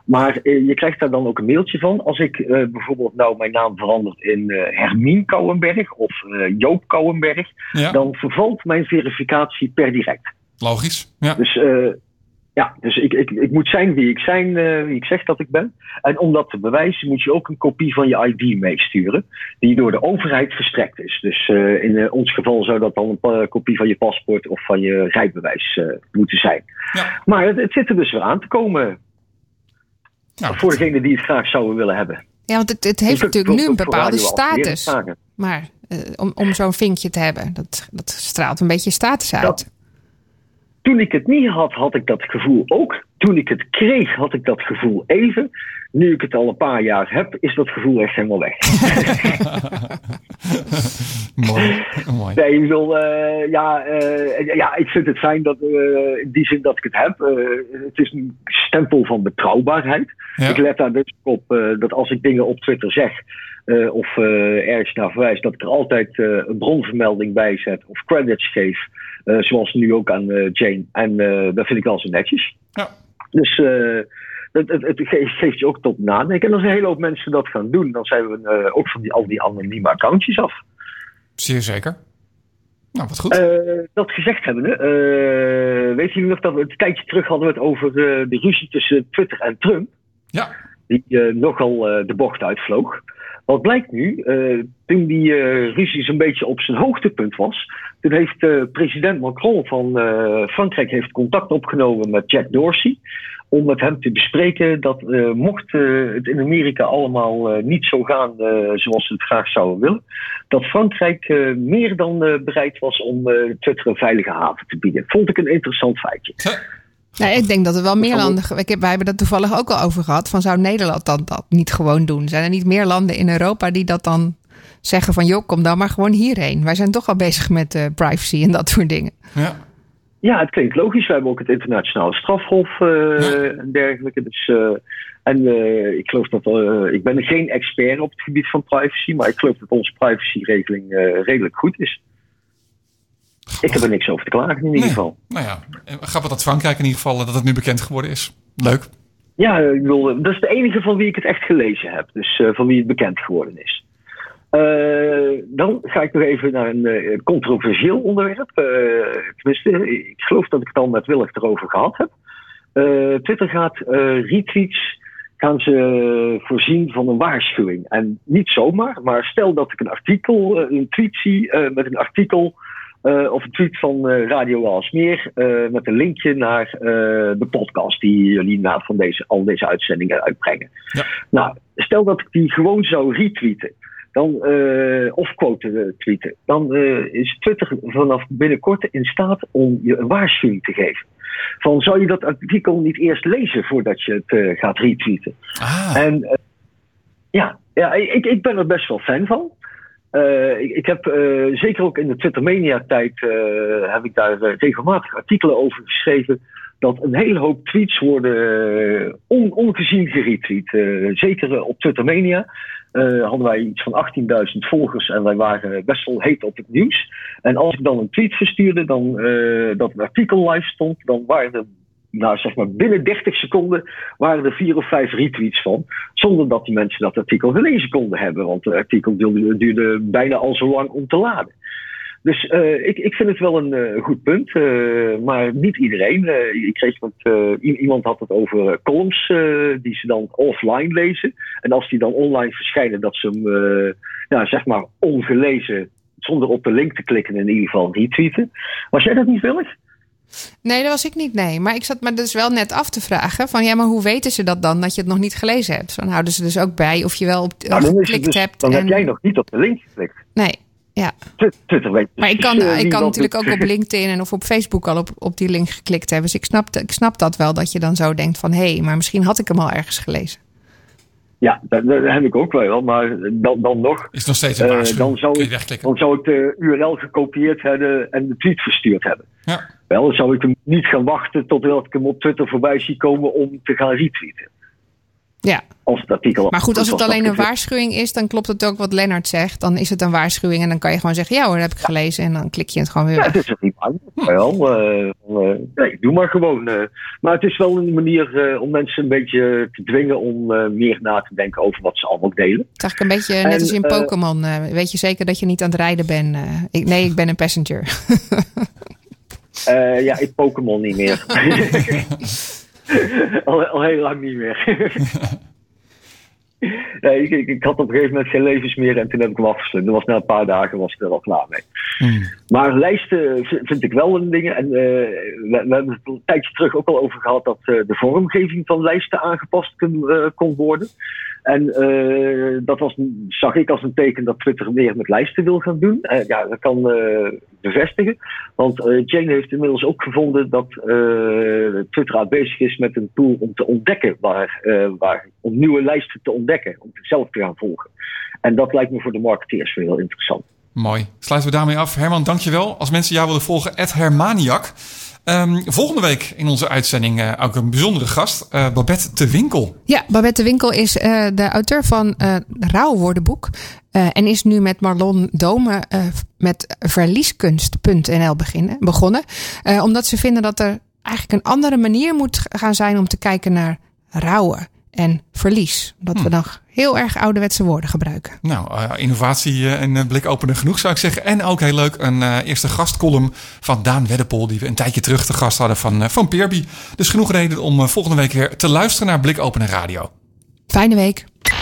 S8: Maar je krijgt daar dan ook een mailtje van. Als ik bijvoorbeeld nou mijn naam verandert in eh Hermien Kouwenberg of Joop Kouwenberg,
S3: Ja,
S8: dan vervalt mijn verificatie per direct.
S3: Logisch. Ja.
S8: Dus, eh, ja, dus ik, ik, ik moet zijn wie ik, zijn, eh, wie ik zeg dat ik ben. En om dat te bewijzen moet je ook een kopie van je ID meesturen. Die door de overheid verstrekt is. Dus eh, in eh, ons geval zou dat dan een kopie van je paspoort of van je rijbewijs eh, moeten zijn.
S3: Ja.
S8: Maar het, het zit er dus weer aan te komen.
S3: Nou,
S8: Voor degenen die het graag zouden willen hebben.
S4: Ja, want het, het heeft
S8: Dus dat
S4: natuurlijk nu een bepaalde status. Maar eh, om, om zo'n vinkje te hebben, dat, dat straalt een beetje status uit.
S8: Toen ik het niet had, had ik dat gevoel ook. Toen ik het kreeg, had ik dat gevoel even. Nu ik het al een paar jaar heb, is dat gevoel echt helemaal weg.
S3: mooi. mooi.
S8: Nee, ik bedoel, eh, ja, eh, ja, ik vind het fijn dat, eh, in die zin dat ik het heb. Het is een stempel van betrouwbaarheid.
S3: Ja.
S8: Ik let daar dus op dat als ik dingen op Twitter zeg of ergens naar verwijs, dat ik er altijd een bronvermelding bij zet of credits geef. Eh, zoals nu ook aan eh, Jane. En eh, dat vind ik wel zo netjes.
S3: Ja.
S8: Dus het, het, het geeft, je ook tot nadenken. En als een hele hoop mensen dat gaan doen, dan zijn we ook van die, al die anonieme accountjes af.
S3: Zeer zeker. Nou, wat goed.
S8: Dat gezegd hebbende, eh weten jullie nog dat we een tijdje terug hadden het over de ruzie tussen Twitter en Trump?
S3: ja.
S8: Die nogal de bocht uitvloog. Wat blijkt nu, toen die ruzie zo'n beetje op zijn hoogtepunt was, toen heeft eh, president Macron van eh, Frankrijk heeft contact opgenomen met Jack Dorsey. Om met hem te bespreken dat eh, mocht eh, het in Amerika allemaal eh, niet zo gaan eh, zoals ze het graag zouden willen, dat Frankrijk eh, meer dan eh, bereid was om eh, Twitter een veilige haven te bieden. Vond ik een interessant feitje.
S4: Nou, ik denk dat er wel meer landen. Ik heb, wij hebben dat toevallig ook al over gehad. Van zou Nederland dan dat niet gewoon doen? Zijn er niet meer landen in Europa die dat dan zeggen van joh, kom dan maar gewoon hierheen. Wij zijn toch al bezig met eh, privacy en dat soort dingen.
S3: Ja.
S8: Ja, het klinkt logisch. We hebben ook het internationale strafhof eh, en dergelijke. Dus, eh, en eh, ik geloof dat eh, ik ben geen expert op het gebied van privacy, maar ik geloof dat onze privacyregeling eh, redelijk goed is. Ik heb er niks over te klagen in ieder
S3: Nee.
S8: geval.
S3: Nou ja, grappig dat Frankrijk in ieder geval dat het nu bekend geworden is. Leuk.
S8: Ja, ik bedoel, dat is de enige van wie ik het echt gelezen heb. Dus eh, van wie het bekend geworden is. Eh, dan ga ik nog even naar een eh, controversieel onderwerp. Eh, tenminste, ik geloof dat ik het al met Willig erover gehad heb. Twitter gaat retweets gaan ze voorzien van een waarschuwing. En niet zomaar, maar stel dat ik een artikel, een tweet zie met een artikel of een tweet van Radio Aalsmeer eh met een linkje naar de podcast die jullie na van deze, al deze uitzendingen uitbrengen.
S3: Ja.
S8: Nou, stel dat ik die gewoon zou retweeten. Dan, eh, of quote eh, tweeten. Dan eh, is Twitter vanaf binnenkort in staat om je een waarschuwing te geven. Van zou je dat artikel niet eerst lezen voordat je het eh, gaat retweeten?
S3: Ah,
S8: En ja, ja ik, ik ben er best wel fan van. Ik, ik heb zeker ook in de Twittermania-tijd eh, heb ik daar regelmatig artikelen over geschreven. Dat een hele hoop tweets worden eh, on, ongezien geretweet. Eh, zeker eh, op Twittermania eh, hadden wij iets van 18.000 volgers en wij waren best wel heet op het nieuws. En als ik dan een tweet verstuurde, dan, dat een artikel live stond, dan waren er nou, zeg maar binnen 30 seconden waren er vier of vijf retweets van. Zonder dat die mensen dat artikel gelezen konden hebben. Want het artikel duurde bijna al zo lang om te laden. Dus eh, ik, ik vind het wel een eh, goed punt. eh, maar niet iedereen. Ik kreeg met, iemand had het over columns die ze dan offline lezen. En als die dan online verschijnen, dat ze hem ja, zeg maar ongelezen, zonder op de link te klikken, in ieder geval retweeten. Was jij dat niet willig?
S4: Nee, dat was ik niet, nee. Maar ik zat me dus wel net af te vragen van ja, maar hoe weten ze dat dan dat je het nog niet gelezen hebt? Dan houden ze dus ook bij of je wel op
S8: Nou,
S4: geklikt
S8: dus-
S4: hebt.
S8: dan
S4: en...
S8: heb jij nog niet op de link geklikt.
S4: Nee, ja.
S8: Tw- Twitter weet
S4: Maar ik kan,
S8: eh,
S4: ik kan natuurlijk ook op LinkedIn en of op Facebook al op, op die link geklikt hebben. Dus ik snap, ik snap dat wel, dat je dan zo denkt van... hé, hey, maar misschien had ik hem al ergens gelezen.
S8: Ja, dat, dat heb ik ook wel. Maar dan, dan nog,
S3: is nog steeds een waarschuwing.
S8: dan, zou ik, dan zou ik de URL gekopieerd hebben en de tweet verstuurd hebben.
S3: Ja.
S8: Wel, dan zou ik hem niet gaan wachten totdat ik hem op Twitter voorbij zie komen om te gaan retweeten.
S4: Ja,
S8: Als het artikel
S4: maar goed, als het alleen een waarschuwing is... dan klopt het ook wat Lennart zegt. Dan is het een waarschuwing en dan kan je gewoon zeggen... ja hoor, dat heb ik gelezen. En dan klik je het gewoon weer
S8: Ja, het is er niet aan. Wel, eh, eh, nee, doe maar gewoon. eh. maar het is wel een manier om mensen een beetje te dwingen om meer na te denken over wat ze allemaal delen.
S4: Het is eigenlijk een beetje net
S8: En,
S4: als in Pokémon. weet je zeker dat je niet aan het rijden bent? ik, nee, ik ben een passenger.
S8: Ja, ik Pokémon niet meer. al, al heel lang niet meer. nee, ik, ik, ik had op een gegeven moment geen levens meer en toen heb ik hem afgesloten. Dat was na een paar dagen was ik er al klaar mee.
S3: Hmm.
S8: Maar lijsten vind ik wel een ding. En eh, we, we hebben het een tijdje terug ook al over gehad dat eh, de vormgeving van lijsten aangepast kon, eh, kon worden. En dat was, zag ik als een teken dat Twitter meer met lijsten wil gaan doen. Ja, dat kan bevestigen. Want eh, Jane heeft inmiddels ook gevonden dat eh, Twitter bezig is met een tool om te ontdekken waar, eh, waar, om nieuwe lijsten te ontdekken, om zelf te gaan volgen. En dat lijkt me voor de marketeers weer heel interessant.
S3: Mooi. Sluiten we daarmee af. Herman, dankjewel. Als mensen jou willen volgen, Hermaniak. Ehm, volgende week in onze uitzending eh, ook een bijzondere gast, eh, Babette de Winkel.
S4: Ja, Babette de Winkel is eh, de auteur van eh Rouwwoordenboek. en is nu met Marlon Dome met verlieskunst.nl beginnen, begonnen. Omdat ze vinden dat er eigenlijk een andere manier moet gaan zijn om te kijken naar rouwen en verlies. Dat we nog heel erg ouderwetse woorden gebruiken.
S3: Nou, eh, innovatie eh, en eh, blikopener genoeg zou ik zeggen. En ook heel leuk een eerste gastcolumn van Daan Weddepol... die we een tijdje terug te gast hadden van, van Peerby. Dus genoeg reden om volgende week weer te luisteren naar Blikopener Radio.
S4: Fijne week.